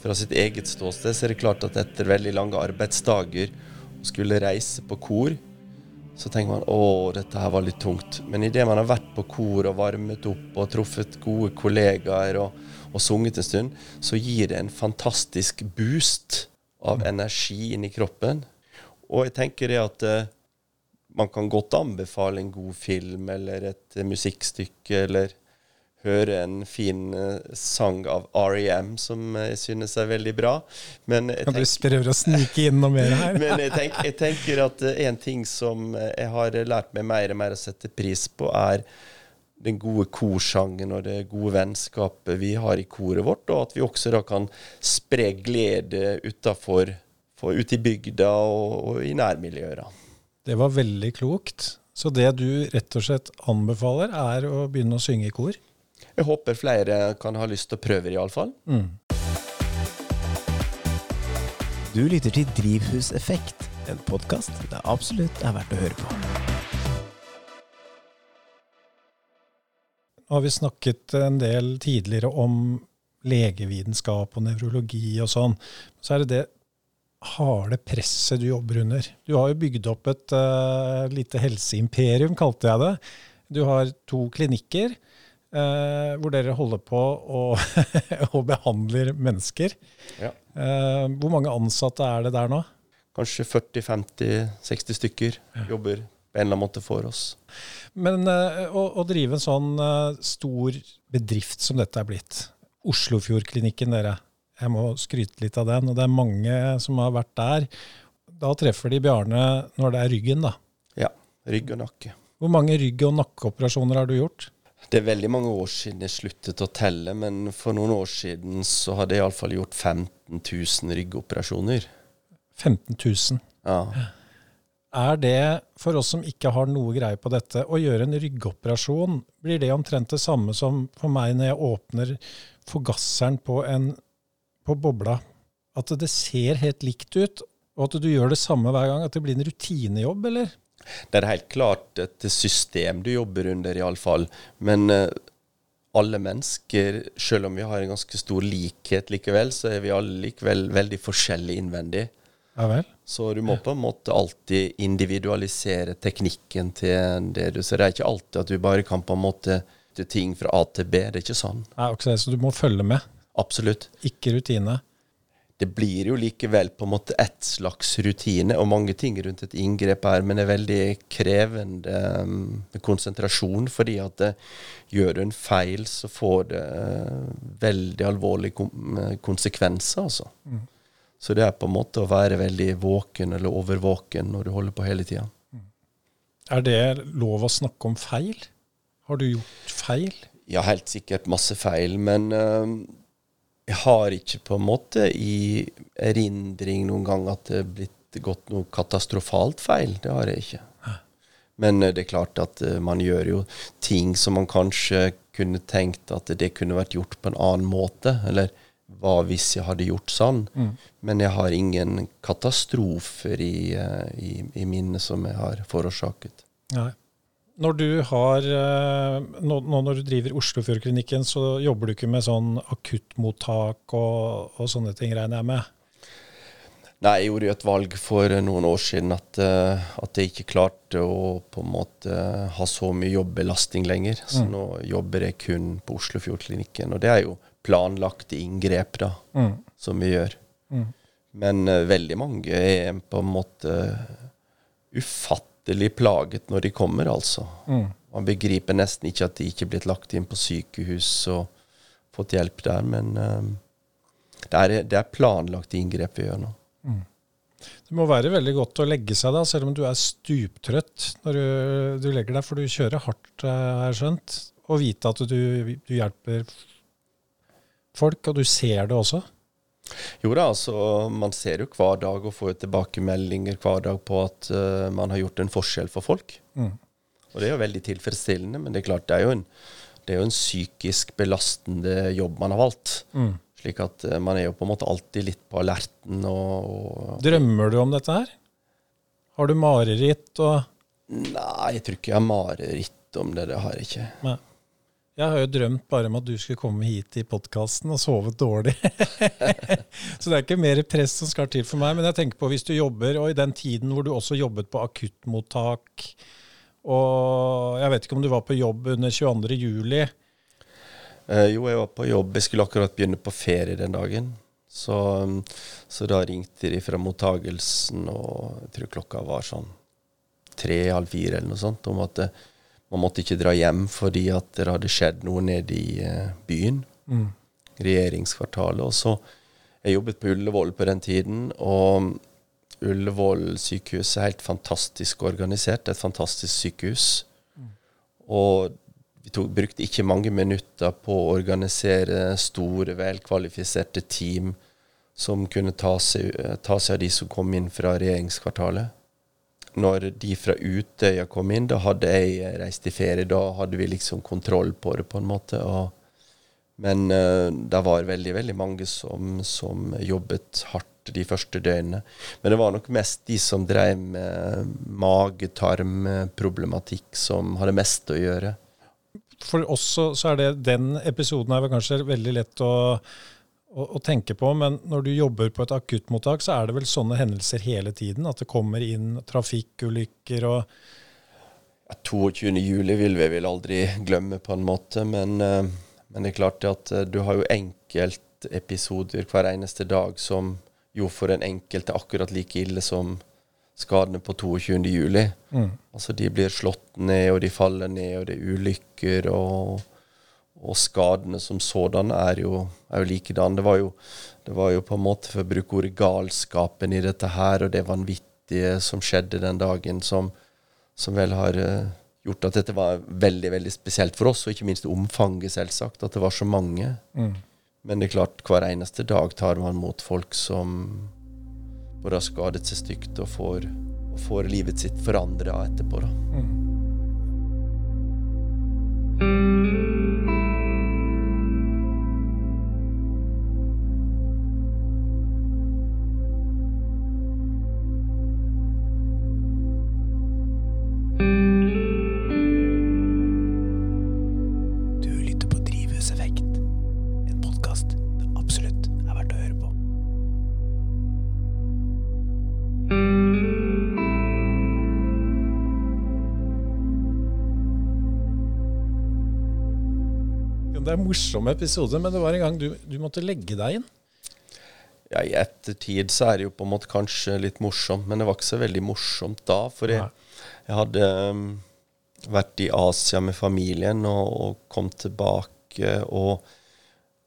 fra sitt eget ståsted, så er det klart at etter veldig lange arbeidsdager å skulle reise på kor, så tenker man å, dette her var litt tungt. Men idet man har vært på kor og varmet opp og truffet gode kollegaer og, og sunget en stund, så gir det en fantastisk boost av energi inn i kroppen. Og jeg tenker det at eh, man kan godt anbefale en god film eller et musikkstykke eller høre en fin eh, sang av R.E.M. som jeg synes er veldig bra. Men jeg Kan du prøver å snike inn noe mer her? men jeg, tenker, jeg tenker at eh, en ting som eh, jeg har lært meg mer og mer å sette pris på, er den gode korsangen og det gode vennskapet vi har i koret vårt, og at vi også da kan spre glede utafor, ute i bygda og, og i nærmiljøene. Det var veldig klokt. Så det du rett og slett anbefaler, er å begynne å synge i kor? Jeg håper flere kan ha lyst til å prøve det, iallfall. Mm. Du lytter til Drivhuseffekt, en podkast det absolutt er verdt å høre på. Nå har vi snakket en del tidligere om legevitenskap og nevrologi og sånn. Så er det det harde presset du jobber under. Du har jo bygd opp et uh, lite helseimperium, kalte jeg det. Du har to klinikker eh, hvor dere holder på og, og behandler mennesker. Ja. Eh, hvor mange ansatte er det der nå? Kanskje 40-50-60 stykker jobber på en eller annen måte for oss. Men eh, å, å drive en sånn eh, stor bedrift som dette er blitt, Oslofjordklinikken dere, jeg må skryte litt av den, og det er mange som har vært der. Da treffer de Bjarne når det er ryggen, da. Ja. Rygg og nakke. Hvor mange rygg- og nakkeoperasjoner har du gjort? Det er veldig mange år siden jeg sluttet å telle, men for noen år siden så hadde jeg iallfall gjort 15 000 ryggoperasjoner. 15 000. Ja. Er det, for oss som ikke har noe greie på dette, å gjøre en ryggoperasjon, blir det omtrent det samme som for meg når jeg åpner forgasseren på, en, på bobla? At det ser helt likt ut, og at du gjør det samme hver gang? At det blir en rutinejobb, eller? Det er helt klart et system du jobber under, iallfall. Men eh, alle mennesker, selv om vi har en ganske stor likhet likevel, så er vi alle likevel veldig forskjellige innvendig. Ja vel? Så du må på en måte alltid individualisere teknikken til det du ser. Det er ikke alltid at du bare kan på en måte ting fra A til B. Det er ikke sånn. Nei, også så du må følge med, Absolutt. ikke rutine. Det blir jo likevel på en måte ett slags rutine, og mange ting rundt et inngrep her, men det er veldig krevende um, konsentrasjon, fordi at det, gjør du en feil, så får det uh, veldig alvorlige eh, konsekvenser, altså. Så det er på en måte å være veldig våken eller overvåken når du holder på hele tida. Er det lov å snakke om feil? Har du gjort feil? Ja, helt sikkert masse feil, men eh, jeg har ikke på en måte i erindring noen gang at det er blitt gått noe katastrofalt feil. Det har jeg ikke. Men eh, det er klart at eh, man gjør jo ting som man kanskje kunne tenkt at det kunne vært gjort på en annen måte. Eller hva hvis jeg hadde gjort sånn? Mm. Men jeg har ingen katastrofer i, eh, i, i minnet som jeg har forårsaket. Nei. Når du har eh, Nå, nå når du driver Oslofjordklinikken, så jobber du ikke med sånn akuttmottak og, og sånne ting, regner jeg med? Nei, jeg gjorde jo et valg for noen år siden at, eh, at jeg ikke klarte å på en måte ha så mye jobbelasting lenger. Så Mm. nå jobber jeg kun på Oslofjordklinikken. Og det er jo planlagte inngrep da, Mm. som vi gjør. Mm. Men uh, veldig mange er på en måte ufattelig plaget når de kommer, altså. Mm. Man begriper nesten ikke at de ikke er blitt lagt inn på sykehus og fått hjelp der, men eh, det, er, det er planlagte inngrep vi gjør nå. Det må være veldig godt å legge seg da, selv om du er stuptrøtt når du, du legger deg, for du kjører hardt, eh, har jeg skjønt. Og vite at du, du hjelper folk, og du ser det også. Jo da, altså man ser jo hver dag og får jo tilbakemeldinger hver dag på at uh, man har gjort en forskjell for folk. Mm. Og det er jo veldig tilfredsstillende, men det er klart det er jo en, det er jo en psykisk belastende jobb man har valgt. Mm. Slik at uh, man er jo på en måte alltid litt på alerten og, og Drømmer du om dette her? Har du mareritt og Nei, jeg tror ikke jeg har mareritt om det. Det har jeg ikke. Nei. Jeg har jo drømt bare om at du skulle komme hit i podkasten og sovet dårlig. Så det er ikke mer press som skal til for meg. Men jeg tenker på hvis du jobber, og i den tiden hvor du også jobbet på akuttmottak, og jeg vet ikke om du var på jobb under 22. juli. Eh, jo, jeg var på jobb. Jeg skulle akkurat begynne på ferie den dagen. Så, um, så da ringte de fra mottagelsen, og jeg tror klokka var sånn tre-halv fire eller noe sånt, om at eh, man måtte ikke dra hjem fordi at det hadde skjedd noe nede i eh, byen. Mm. Regjeringskvartalet. Og så Jeg jobbet på Ullevål på den tiden, og Ullevål sykehus er helt fantastisk organisert. Et fantastisk sykehus. Og vi tok, brukte ikke mange minutter på å organisere store, velkvalifiserte team som kunne ta seg, ta seg av de som kom inn fra regjeringskvartalet. Når de fra Utøya kom inn, da hadde jeg reist i ferie. Da hadde vi liksom kontroll på det, på en måte. Og, men uh, det var veldig, veldig mange som, som jobbet hardt de første døgnene. Men det var nok mest de som drev med mage-tarm-problematikk, som hadde mest å gjøre. For oss så er det den episoden her var kanskje veldig lett å, å, å tenke på, men når du jobber på et akuttmottak, så er det vel sånne hendelser hele tiden? At det kommer inn trafikkulykker og Ja, 22. juli vil vi vel aldri glemme, på en måte. Men, eh, men det er klart at eh, du har jo enkeltepisoder hver eneste dag som jo for den enkelte akkurat like ille som skadene på 22. juli. Mm. Altså de blir slått ned, og de faller ned, og det er ulykker. Og, og skadene som sådanne er jo, er jo likedan. Det var jo, det var jo på en måte, for å bruke ordet, galskapen i dette her, og det vanvittige som skjedde den dagen, som, som vel har eh, gjort at dette var veldig, veldig spesielt for oss, og ikke minst omfanget, selvsagt. At det var så mange. Mm. Men det er klart, hver eneste dag tar man mot folk som både har skadet seg stygt og får, og får livet sitt forandra etterpå. da. Mm. Morsom episode, men det var en gang du, du måtte legge deg inn. Ja, I ettertid så er det jo på en måte kanskje litt morsomt, men det var ikke så veldig morsomt da. For jeg, jeg hadde um, vært i Asia med familien og, og kom tilbake og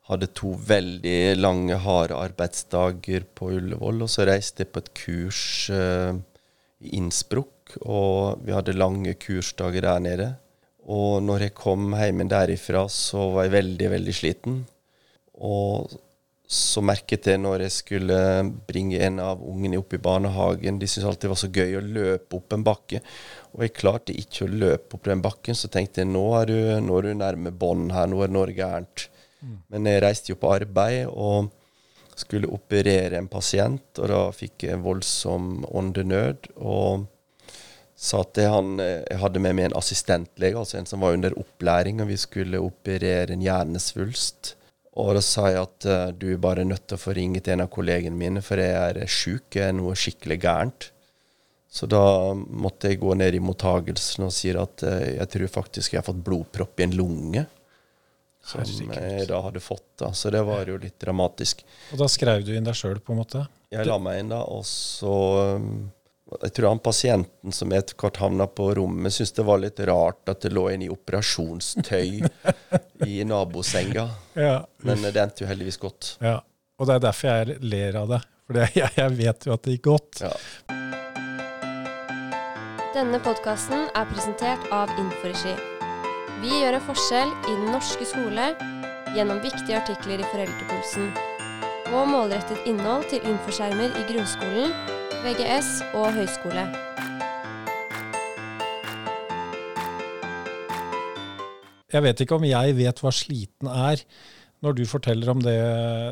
hadde to veldig lange, harde arbeidsdager på Ullevål. Og så reiste jeg på et kurs uh, i Innsbruck og vi hadde lange kursdager der nede. Og når jeg kom hjem derifra, så var jeg veldig, veldig sliten. Og så merket jeg når jeg skulle bringe en av ungene opp i barnehagen De syntes alltid det var så gøy å løpe opp en bakke. Og jeg klarte ikke å løpe opp den bakken, så tenkte jeg nå er du, nå er du nærme bånd her, nå er det noe gærent. Men jeg reiste jo på arbeid og skulle operere en pasient, og da fikk jeg voldsom åndenød. Og sa at han Jeg hadde med meg en assistentlege, altså en som var under opplæring, og vi skulle operere en hjernesvulst. Og da sa jeg at eh, du er bare nødt til å få ringe til en av kollegene mine, for jeg er sjuk, jeg er noe skikkelig gærent. Så da måtte jeg gå ned i mottagelsen og si at eh, jeg tror faktisk jeg har fått blodpropp i en lunge. Som jeg da hadde fått, da. Så det var jo litt dramatisk. Og da skrev du inn deg sjøl, på en måte? Jeg la meg inn da, og så um, Jeg tror han pasienten som etter hvert havna på rommet, syntes det var litt rart at det lå en i operasjonstøy i nabosenga. Ja. Men det endte jo heldigvis godt. ja. Og det er derfor jeg ler av det. For jeg, jeg vet jo at det gikk godt. Ja. Denne podkasten er presentert av Inforegi. Vi gjør en forskjell i den norske skole gjennom viktige artikler i Foreldrepulsen og målrettet innhold til infoskjermer i grunnskolen, VGS og høyskole. Jeg vet ikke om jeg vet hva sliten er, når du forteller om det,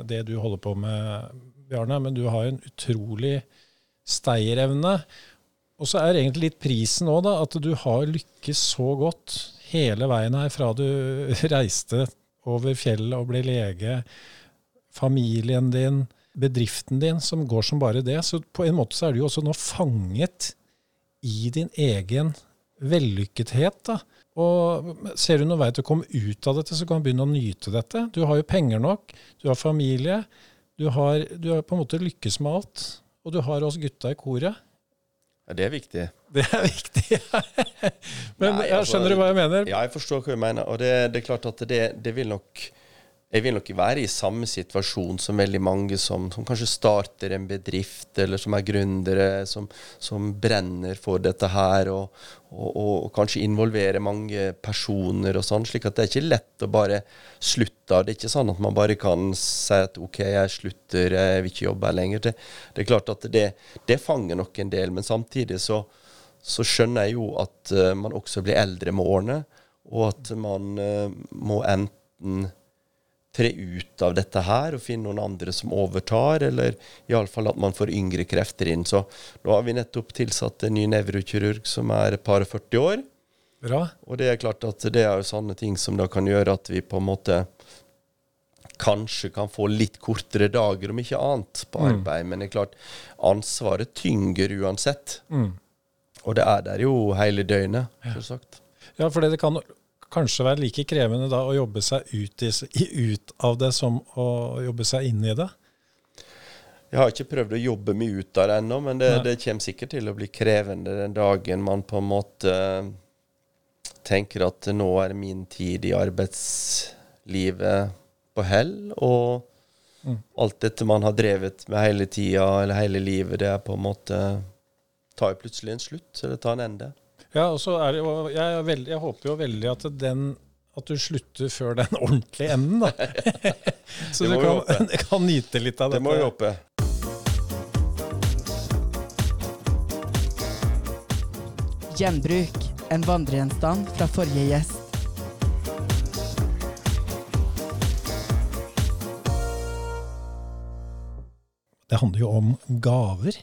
det du holder på med, Bjarne, men du har en utrolig steierevne. Og så er egentlig litt prisen òg, da, at du har lykkes så godt hele veien her fra du reiste over fjellet og ble lege, familien din, bedriften din, som går som bare det. Så på en måte så er du jo også nå fanget i din egen vellykkethet. da. Og ser du noen vei til å komme ut av dette, så kan du begynne å nyte dette. Du har jo penger nok, du har familie, du har, du har på en måte lykkes med alt. Og du har oss gutta i koret. Ja, det er viktig. Det er viktig. Men Nei, jeg altså, skjønner du hva jeg mener? Ja, jeg forstår hva du mener. Og det, det er klart at det, det vil nok Jeg vil nok være i samme situasjon som veldig mange som, som kanskje starter en bedrift, eller som er gründere, som, som brenner for dette her, og, og, og kanskje involverer mange personer og sånn. Slik at det er ikke lett å bare slutte. Det er ikke sånn at man bare kan si at OK, jeg slutter, jeg vil ikke jobbe her lenger. Det, det er klart at det, det fanger nok en del, men samtidig så så skjønner jeg jo at eh, man også blir eldre med årene, og at man eh, må enten tre ut av dette her og finne noen andre som overtar, eller iallfall at man får yngre krefter inn. Så nå har vi nettopp tilsatt en ny nevrokirurg som er et par og 40 år. Bra. Og det er klart at det er jo sånne ting som da kan gjøre at vi på en måte kanskje kan få litt kortere dager, om ikke annet, på arbeid. Men det er klart, ansvaret tynger uansett. Mm. Og det er der jo hele døgnet, selvsagt. Ja, for det kan kanskje være like krevende da å jobbe seg ut, i, ut av det som å jobbe seg inn i det. Jeg har ikke prøvd å jobbe meg ut av det ennå, men det, det kommer sikkert til å bli krevende den dagen man på en måte tenker at nå er min tid i arbeidslivet på hell, og Mm. alt dette man har drevet med hele tida, eller hele livet, det er på en måte tar jo plutselig en slutt, eller tar en ende. Ja, og så er det jo, jeg, er veldig, jeg håper jo veldig at, den, at du slutter før den ordentlige enden, da. så Det du kan, kan nyte litt av Det dette. må vi håpe. Gjenbruk. En vandregjenstand fra forrige gjest. Det handler jo om gaver,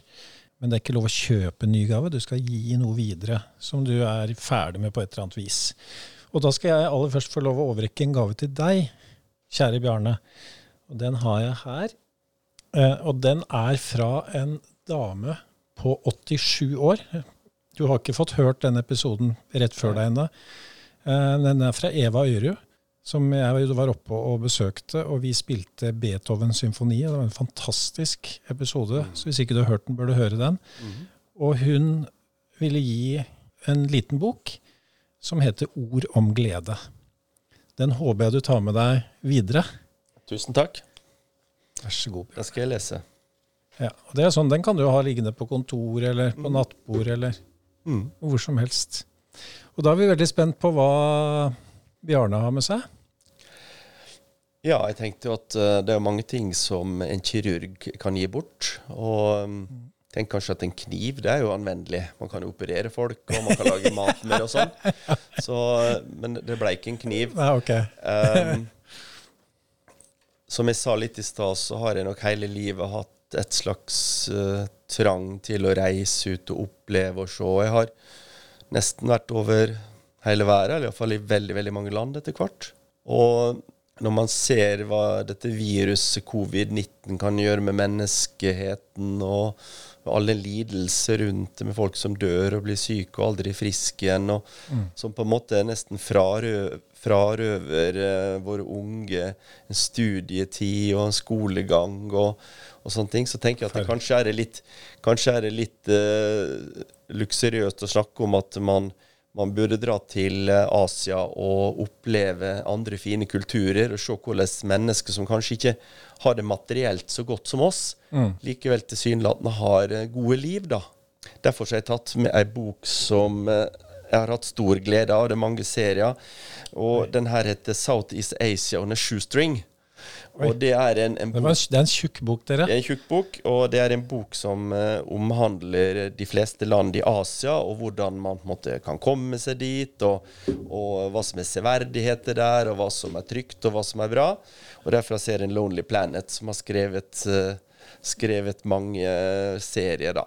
men det er ikke lov å kjøpe en ny gave. Du skal gi noe videre som du er ferdig med på et eller annet vis. Og da skal jeg aller først få lov å overrekke en gave til deg, kjære Bjarne. Og den har jeg her. Eh, Og den er fra en dame på 87 år. Du har ikke fått hørt denne episoden rett før deg ennå. Eh, Den er fra Eva Øyrud, som jeg var oppe og besøkte, og vi spilte Beethovens symfoni. Det var en fantastisk episode, så hvis ikke du har hørt den, bør du høre den. Og hun ville gi en liten bok som heter Ord om glede. Den håper jeg du tar med deg videre. Tusen takk. Vær så god. Da skal jeg lese. Ja, og det er sånn, Den kan du ha liggende på kontor eller på nattbord eller Mm. Hvor som helst. Og da er vi veldig spent på hva Bjarne har med seg. Ja, jeg tenkte jo at eh, det er mange ting som en kirurg kan gi bort. Og um, tenk kanskje at en kniv, det er jo anvendelig. Man kan jo operere folk, og man kan lage mat med det og sånn. Så, men det ble ikke en kniv. Nei, ok. Um, som jeg sa litt i stad, så har jeg nok hele livet hatt et slags uh, trang til å reise ut og oppleve og se. Jeg har nesten vært over hele verden, eller iallfall i veldig, veldig mange land etter hvert. Og når man ser hva dette viruset covid-19 kan gjøre med menneskeheten, og alle lidelser rundt det med folk som dør og blir syke og aldri friske igjen, og som på en måte nesten frarøver, frarøver eh, våre unge en studietid og en skolegang og, og sånne ting, så tenker jeg at det kanskje er litt, kanskje er det litt eh, luksuriøst å snakke om at man, man burde dra til eh, Asia og oppleve andre fine kulturer, og se hvordan mennesker som kanskje ikke har det materielt så godt som oss, likevel tilsynelatende har eh, gode liv, da. Derfor har jeg tatt med ei bok som eh, jeg har hatt stor glede av. Det er mange serier. Og den her heter Southeast Asia on a Shoestring. Og det er en, en bok det er en tjukk bok, dere. det er en tjukk bok, og det er en bok som uh, omhandler de fleste land i Asia, og hvordan man på en måte kan komme seg dit, og, og hva som er severdigheter der, og hva som er trygt, og hva som er bra. Og derfra serien Lonely Planet, som har skrevet, uh, skrevet mange uh, serier, da.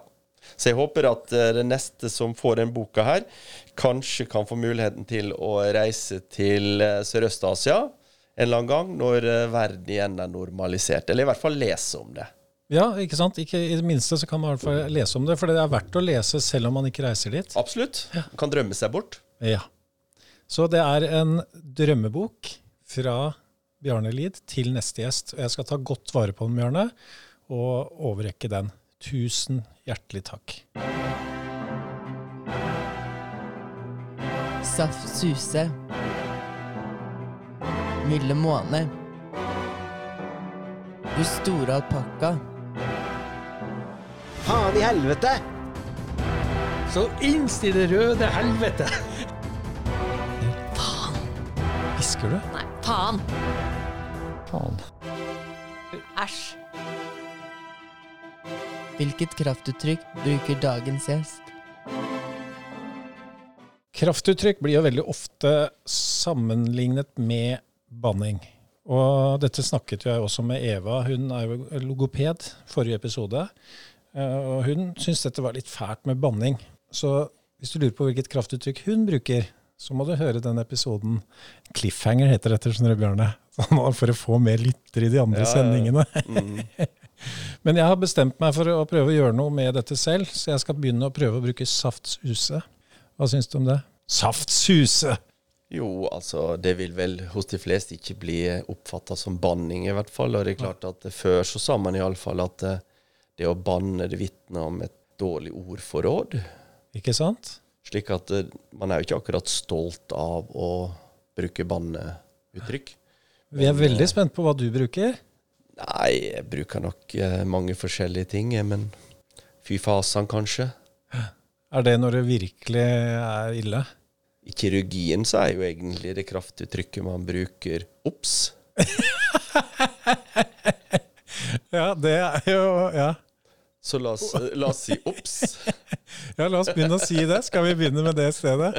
Så jeg håper at den neste som får den boka her, kanskje kan få muligheten til å reise til Sørøst-Asia en eller annen gang, når eh, verden igjen er normalisert. Eller i hvert fall lese om det. Ja, ikke sant? Ikke, I det minste så kan man i hvert fall lese om det, for det er verdt å lese selv om man ikke reiser dit. Absolutt. Man kan drømme seg bort. Ja. Så det er en drømmebok fra Bjarne Lid til neste gjest. Og jeg skal ta godt vare på den, Bjarne, og overrekke den. Tusen hjertelig takk. Saft Suse. Milde måne. Du store alpakka. Faen i helvete! Så innstill det røde helvete! Faen. Hvisker du? Nei, faen! Faen. Æsj. Hvilket kraftuttrykk bruker dagens gjest? Kraftuttrykk blir jo veldig ofte sammenlignet med banning. Og dette snakket jeg også med Eva, hun er jo logoped, forrige episode. Eh, Og hun syntes dette var litt fælt med banning. Så hvis du lurer på hvilket kraftuttrykk hun bruker, så må du høre den episoden. Cliffhanger heter dette, skjønner du, Bjørne. For å få mer lyttere i de andre ja. sendingene. Mm. Men jeg har bestemt meg for å prøve å gjøre noe med dette selv, så jeg skal begynne å prøve å bruke saftsuse. Hva syns du om det? Saftsuse! Jo, altså, det vil vel hos de fleste ikke bli oppfatta som banning, i hvert fall. Og det er klart at før så sa man iallfall at eh, det å banne, det vitner om et dårlig ordforråd. Ikke sant? Slik at eh, man er jo ikke akkurat stolt av å bruke banneuttrykk. Vi er veldig spent på hva du bruker. Nei, jeg bruker nok eh, mange forskjellige ting, men fy fasan, kanskje. Er det når det virkelig er ille? I kirurgien så er jo egentlig det kraftuttrykket man bruker obs. Ja, det er jo Ja, Så la oss, la oss si obs. ja la oss begynne å si det. Skal vi begynne med det stedet?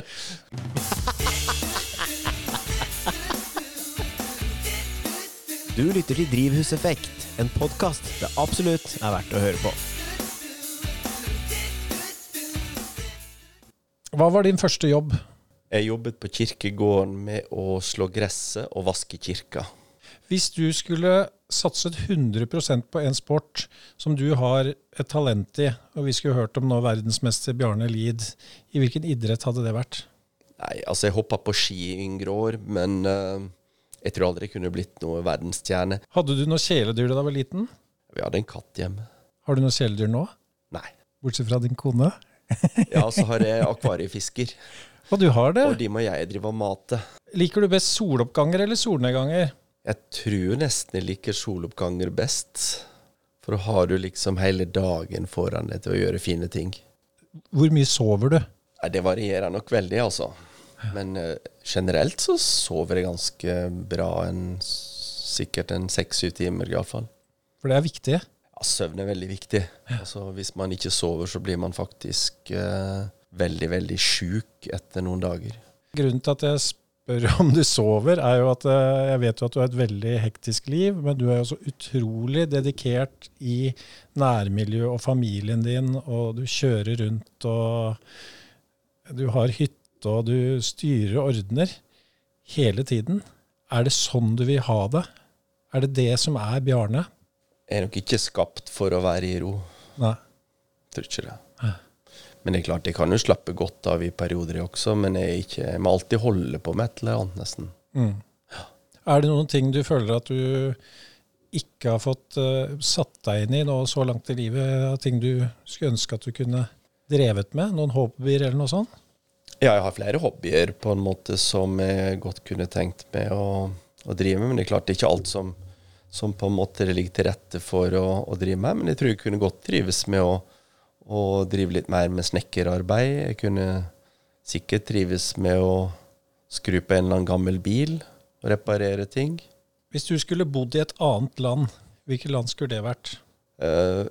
Du lytter til Drivhuseffekt, en podkast det absolutt er verdt å høre på. Hva var din første jobb? Jeg jobbet på kirkegården med å slå gresset og vaske kirka. Hvis du skulle satset 100% på en sport som du har et talent i, og vi skulle hørt om nå verdensmester Bjarne Lid, i hvilken idrett hadde det vært? Nei, altså jeg hoppa på ski i yngre år, men uh, jeg tror aldri jeg kunne blitt noe verdensstjerne. Hadde du noe kjæledyr da du var liten? Vi hadde en katt hjemme. Har du noe kjæledyr nå? Nei. Bortsett fra din kone? Ja, så har jeg akvariefisker, Og du har det? og de må jeg drive og mate. Liker du best soloppganger eller solnedganger? Jeg tror nesten jeg liker soloppganger best. For da har du liksom hele dagen foran deg til å gjøre fine ting. Hvor mye sover du? Nei, det varierer nok veldig, altså. Men uh, generelt så sover jeg ganske bra. En, sikkert en seks-syv timer, iallfall. For det er viktig. Ja, søvn er veldig viktig. Altså, hvis man ikke sover, så blir man faktisk eh, veldig, veldig sjuk etter noen dager. Grunnen til at jeg spør om du sover, er jo at eh, jeg vet jo at du har et veldig hektisk liv, men du er jo så utrolig dedikert i nærmiljøet og familien din, og du kjører rundt og du har hytte og du styrer og ordner hele tiden. Er det sånn du vil ha det? Er det det som er Bjarne? Jeg er nok ikke skapt for å være i ro. Nei. Tror ikke det. Men det er klart, jeg kan jo slappe godt av i perioder jeg også, men jeg, ikke, jeg må alltid holde på med et eller annet, nesten. Mm. Er det noen ting du føler at du ikke har fått uh, satt deg inn i nå så langt i livet? Ting du skulle ønske at du kunne drevet med? Noen hobbyer eller noe sånt? Ja, jeg har flere hobbyer på en måte som jeg godt kunne tenkt meg å, å drive med. Men det er klart det er ikke alt som, som på en måte ligger til rette for å, å drive med. Men jeg tror jeg kunne godt trives med å, å drive litt mer med snekkerarbeid. Jeg kunne sikkert trives med å skru på en eller annen gammel bil og reparere ting. Hvis du skulle bodd i et annet land, hvilket land skulle det vært? Eh,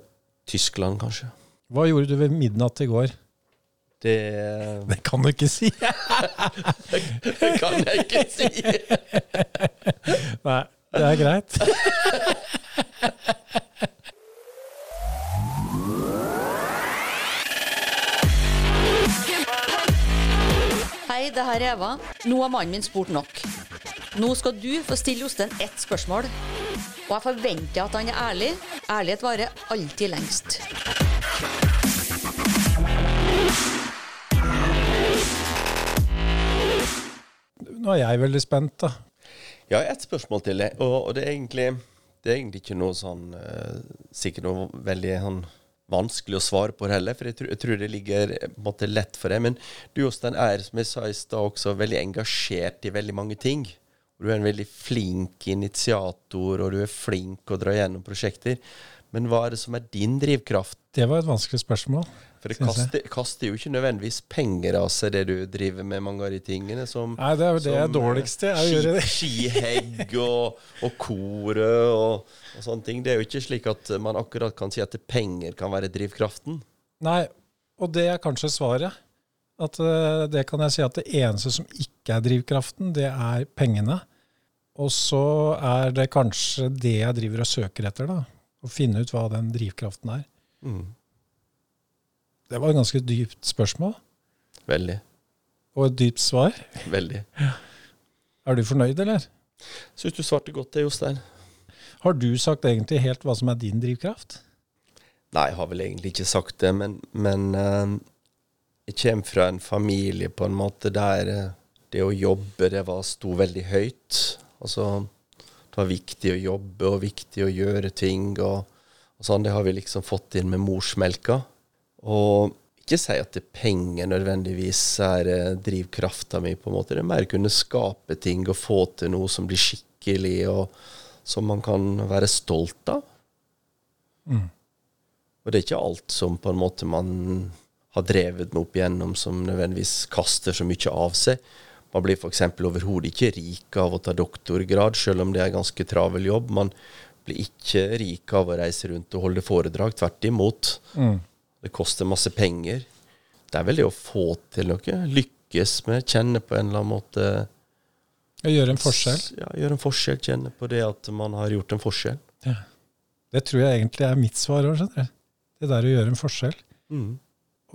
Tyskland, kanskje. Hva gjorde du ved midnatt i går? Det, Det kan du ikke si. det kan jeg ikke si. Nei, det er greit. det her er Eva. Nå har mannen min spurt nok. Nå skal du få stille Jostein ett spørsmål. Og jeg forventer at han er ærlig. Ærlighet varer alltid lengst. Nå er jeg veldig spent, da. Jeg har ett spørsmål til deg, og, og det, er egentlig, det er egentlig ikke noe sånn eh, Sikkert noe veldig sånn, vanskelig å svare på det heller, for jeg tror, jeg tror det ligger eh, måte lett for deg. Men du Jostein er, som jeg sa i stad, også veldig engasjert i veldig mange ting. Du er en veldig flink initiator, og du er flink å dra gjennom prosjekter. Men hva er det som er din drivkraft? Det var et vanskelig spørsmål. For det kaster, kaster jo ikke nødvendigvis penger av seg, det du driver med, mange av de tingene som Nei, det er jo det jeg er dårligst til, gjøre det. Skihegg og, og koret og, og sånne ting. Det er jo ikke slik at man akkurat kan si at penger kan være drivkraften. Nei, og det er kanskje svaret. At eh, det kan jeg si at det eneste som ikke er drivkraften, det er pengene. Og så er det kanskje det jeg driver og søker etter, da. Å finne ut hva den drivkraften er. Mm. Det var et ganske dypt spørsmål, Veldig. og et dypt svar. Veldig. Er du fornøyd, eller? Syns du svarte godt det, Jostein. Har du sagt egentlig helt hva som er din drivkraft? Nei, jeg har vel egentlig ikke sagt det, men, men uh, jeg kommer fra en familie på en måte der uh, det å jobbe, det var sto veldig høyt. Altså, det var viktig å jobbe og viktig å gjøre ting og, og sånn. Det har vi liksom fått inn med morsmelka. Og ikke si at det penger nødvendigvis er eh, drivkrafta mi, på en måte. Det er mer å kunne skape ting og få til noe som blir skikkelig, og som man kan være stolt av. Og det er ikke alt som på en måte man har drevet med opp igjennom som nødvendigvis kaster så mye av seg. Man blir f.eks. overhodet ikke rik av å ta doktorgrad, selv om det er en ganske travel jobb. Man blir ikke rik av å reise rundt og holde foredrag. Tvert imot. Det koster masse penger. Det er vel det å få til noe. Lykkes med, kjenne på en eller annen måte gjøre en forskjell? Ja, gjøre en forskjell. Kjenne på det at man har gjort en forskjell. Det tror jeg egentlig er mitt svar òg, skjønner du. Det der å gjøre en forskjell. Mm.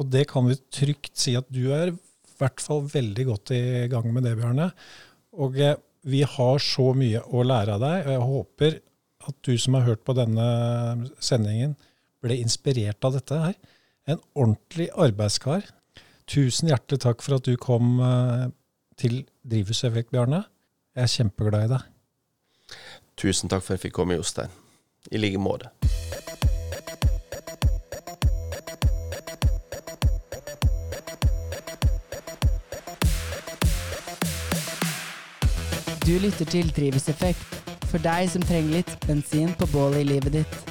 Og det kan vi trygt si at du er i hvert fall veldig godt i gang med det, Bjørne. Og eh, vi har så mye å lære av deg, og jeg håper at du som har hørt på denne sendingen, ble inspirert av dette her. En ordentlig arbeidskar. Tusen hjertelig takk for at du kom eh, til Drivhuseffekt, Bjarne. Jeg er kjempeglad i deg. Tusen takk for at jeg fikk komme, Jostein. I like måte. Du lytter til Drivhuseffekt, for deg som trenger litt bensin på bålet i livet ditt.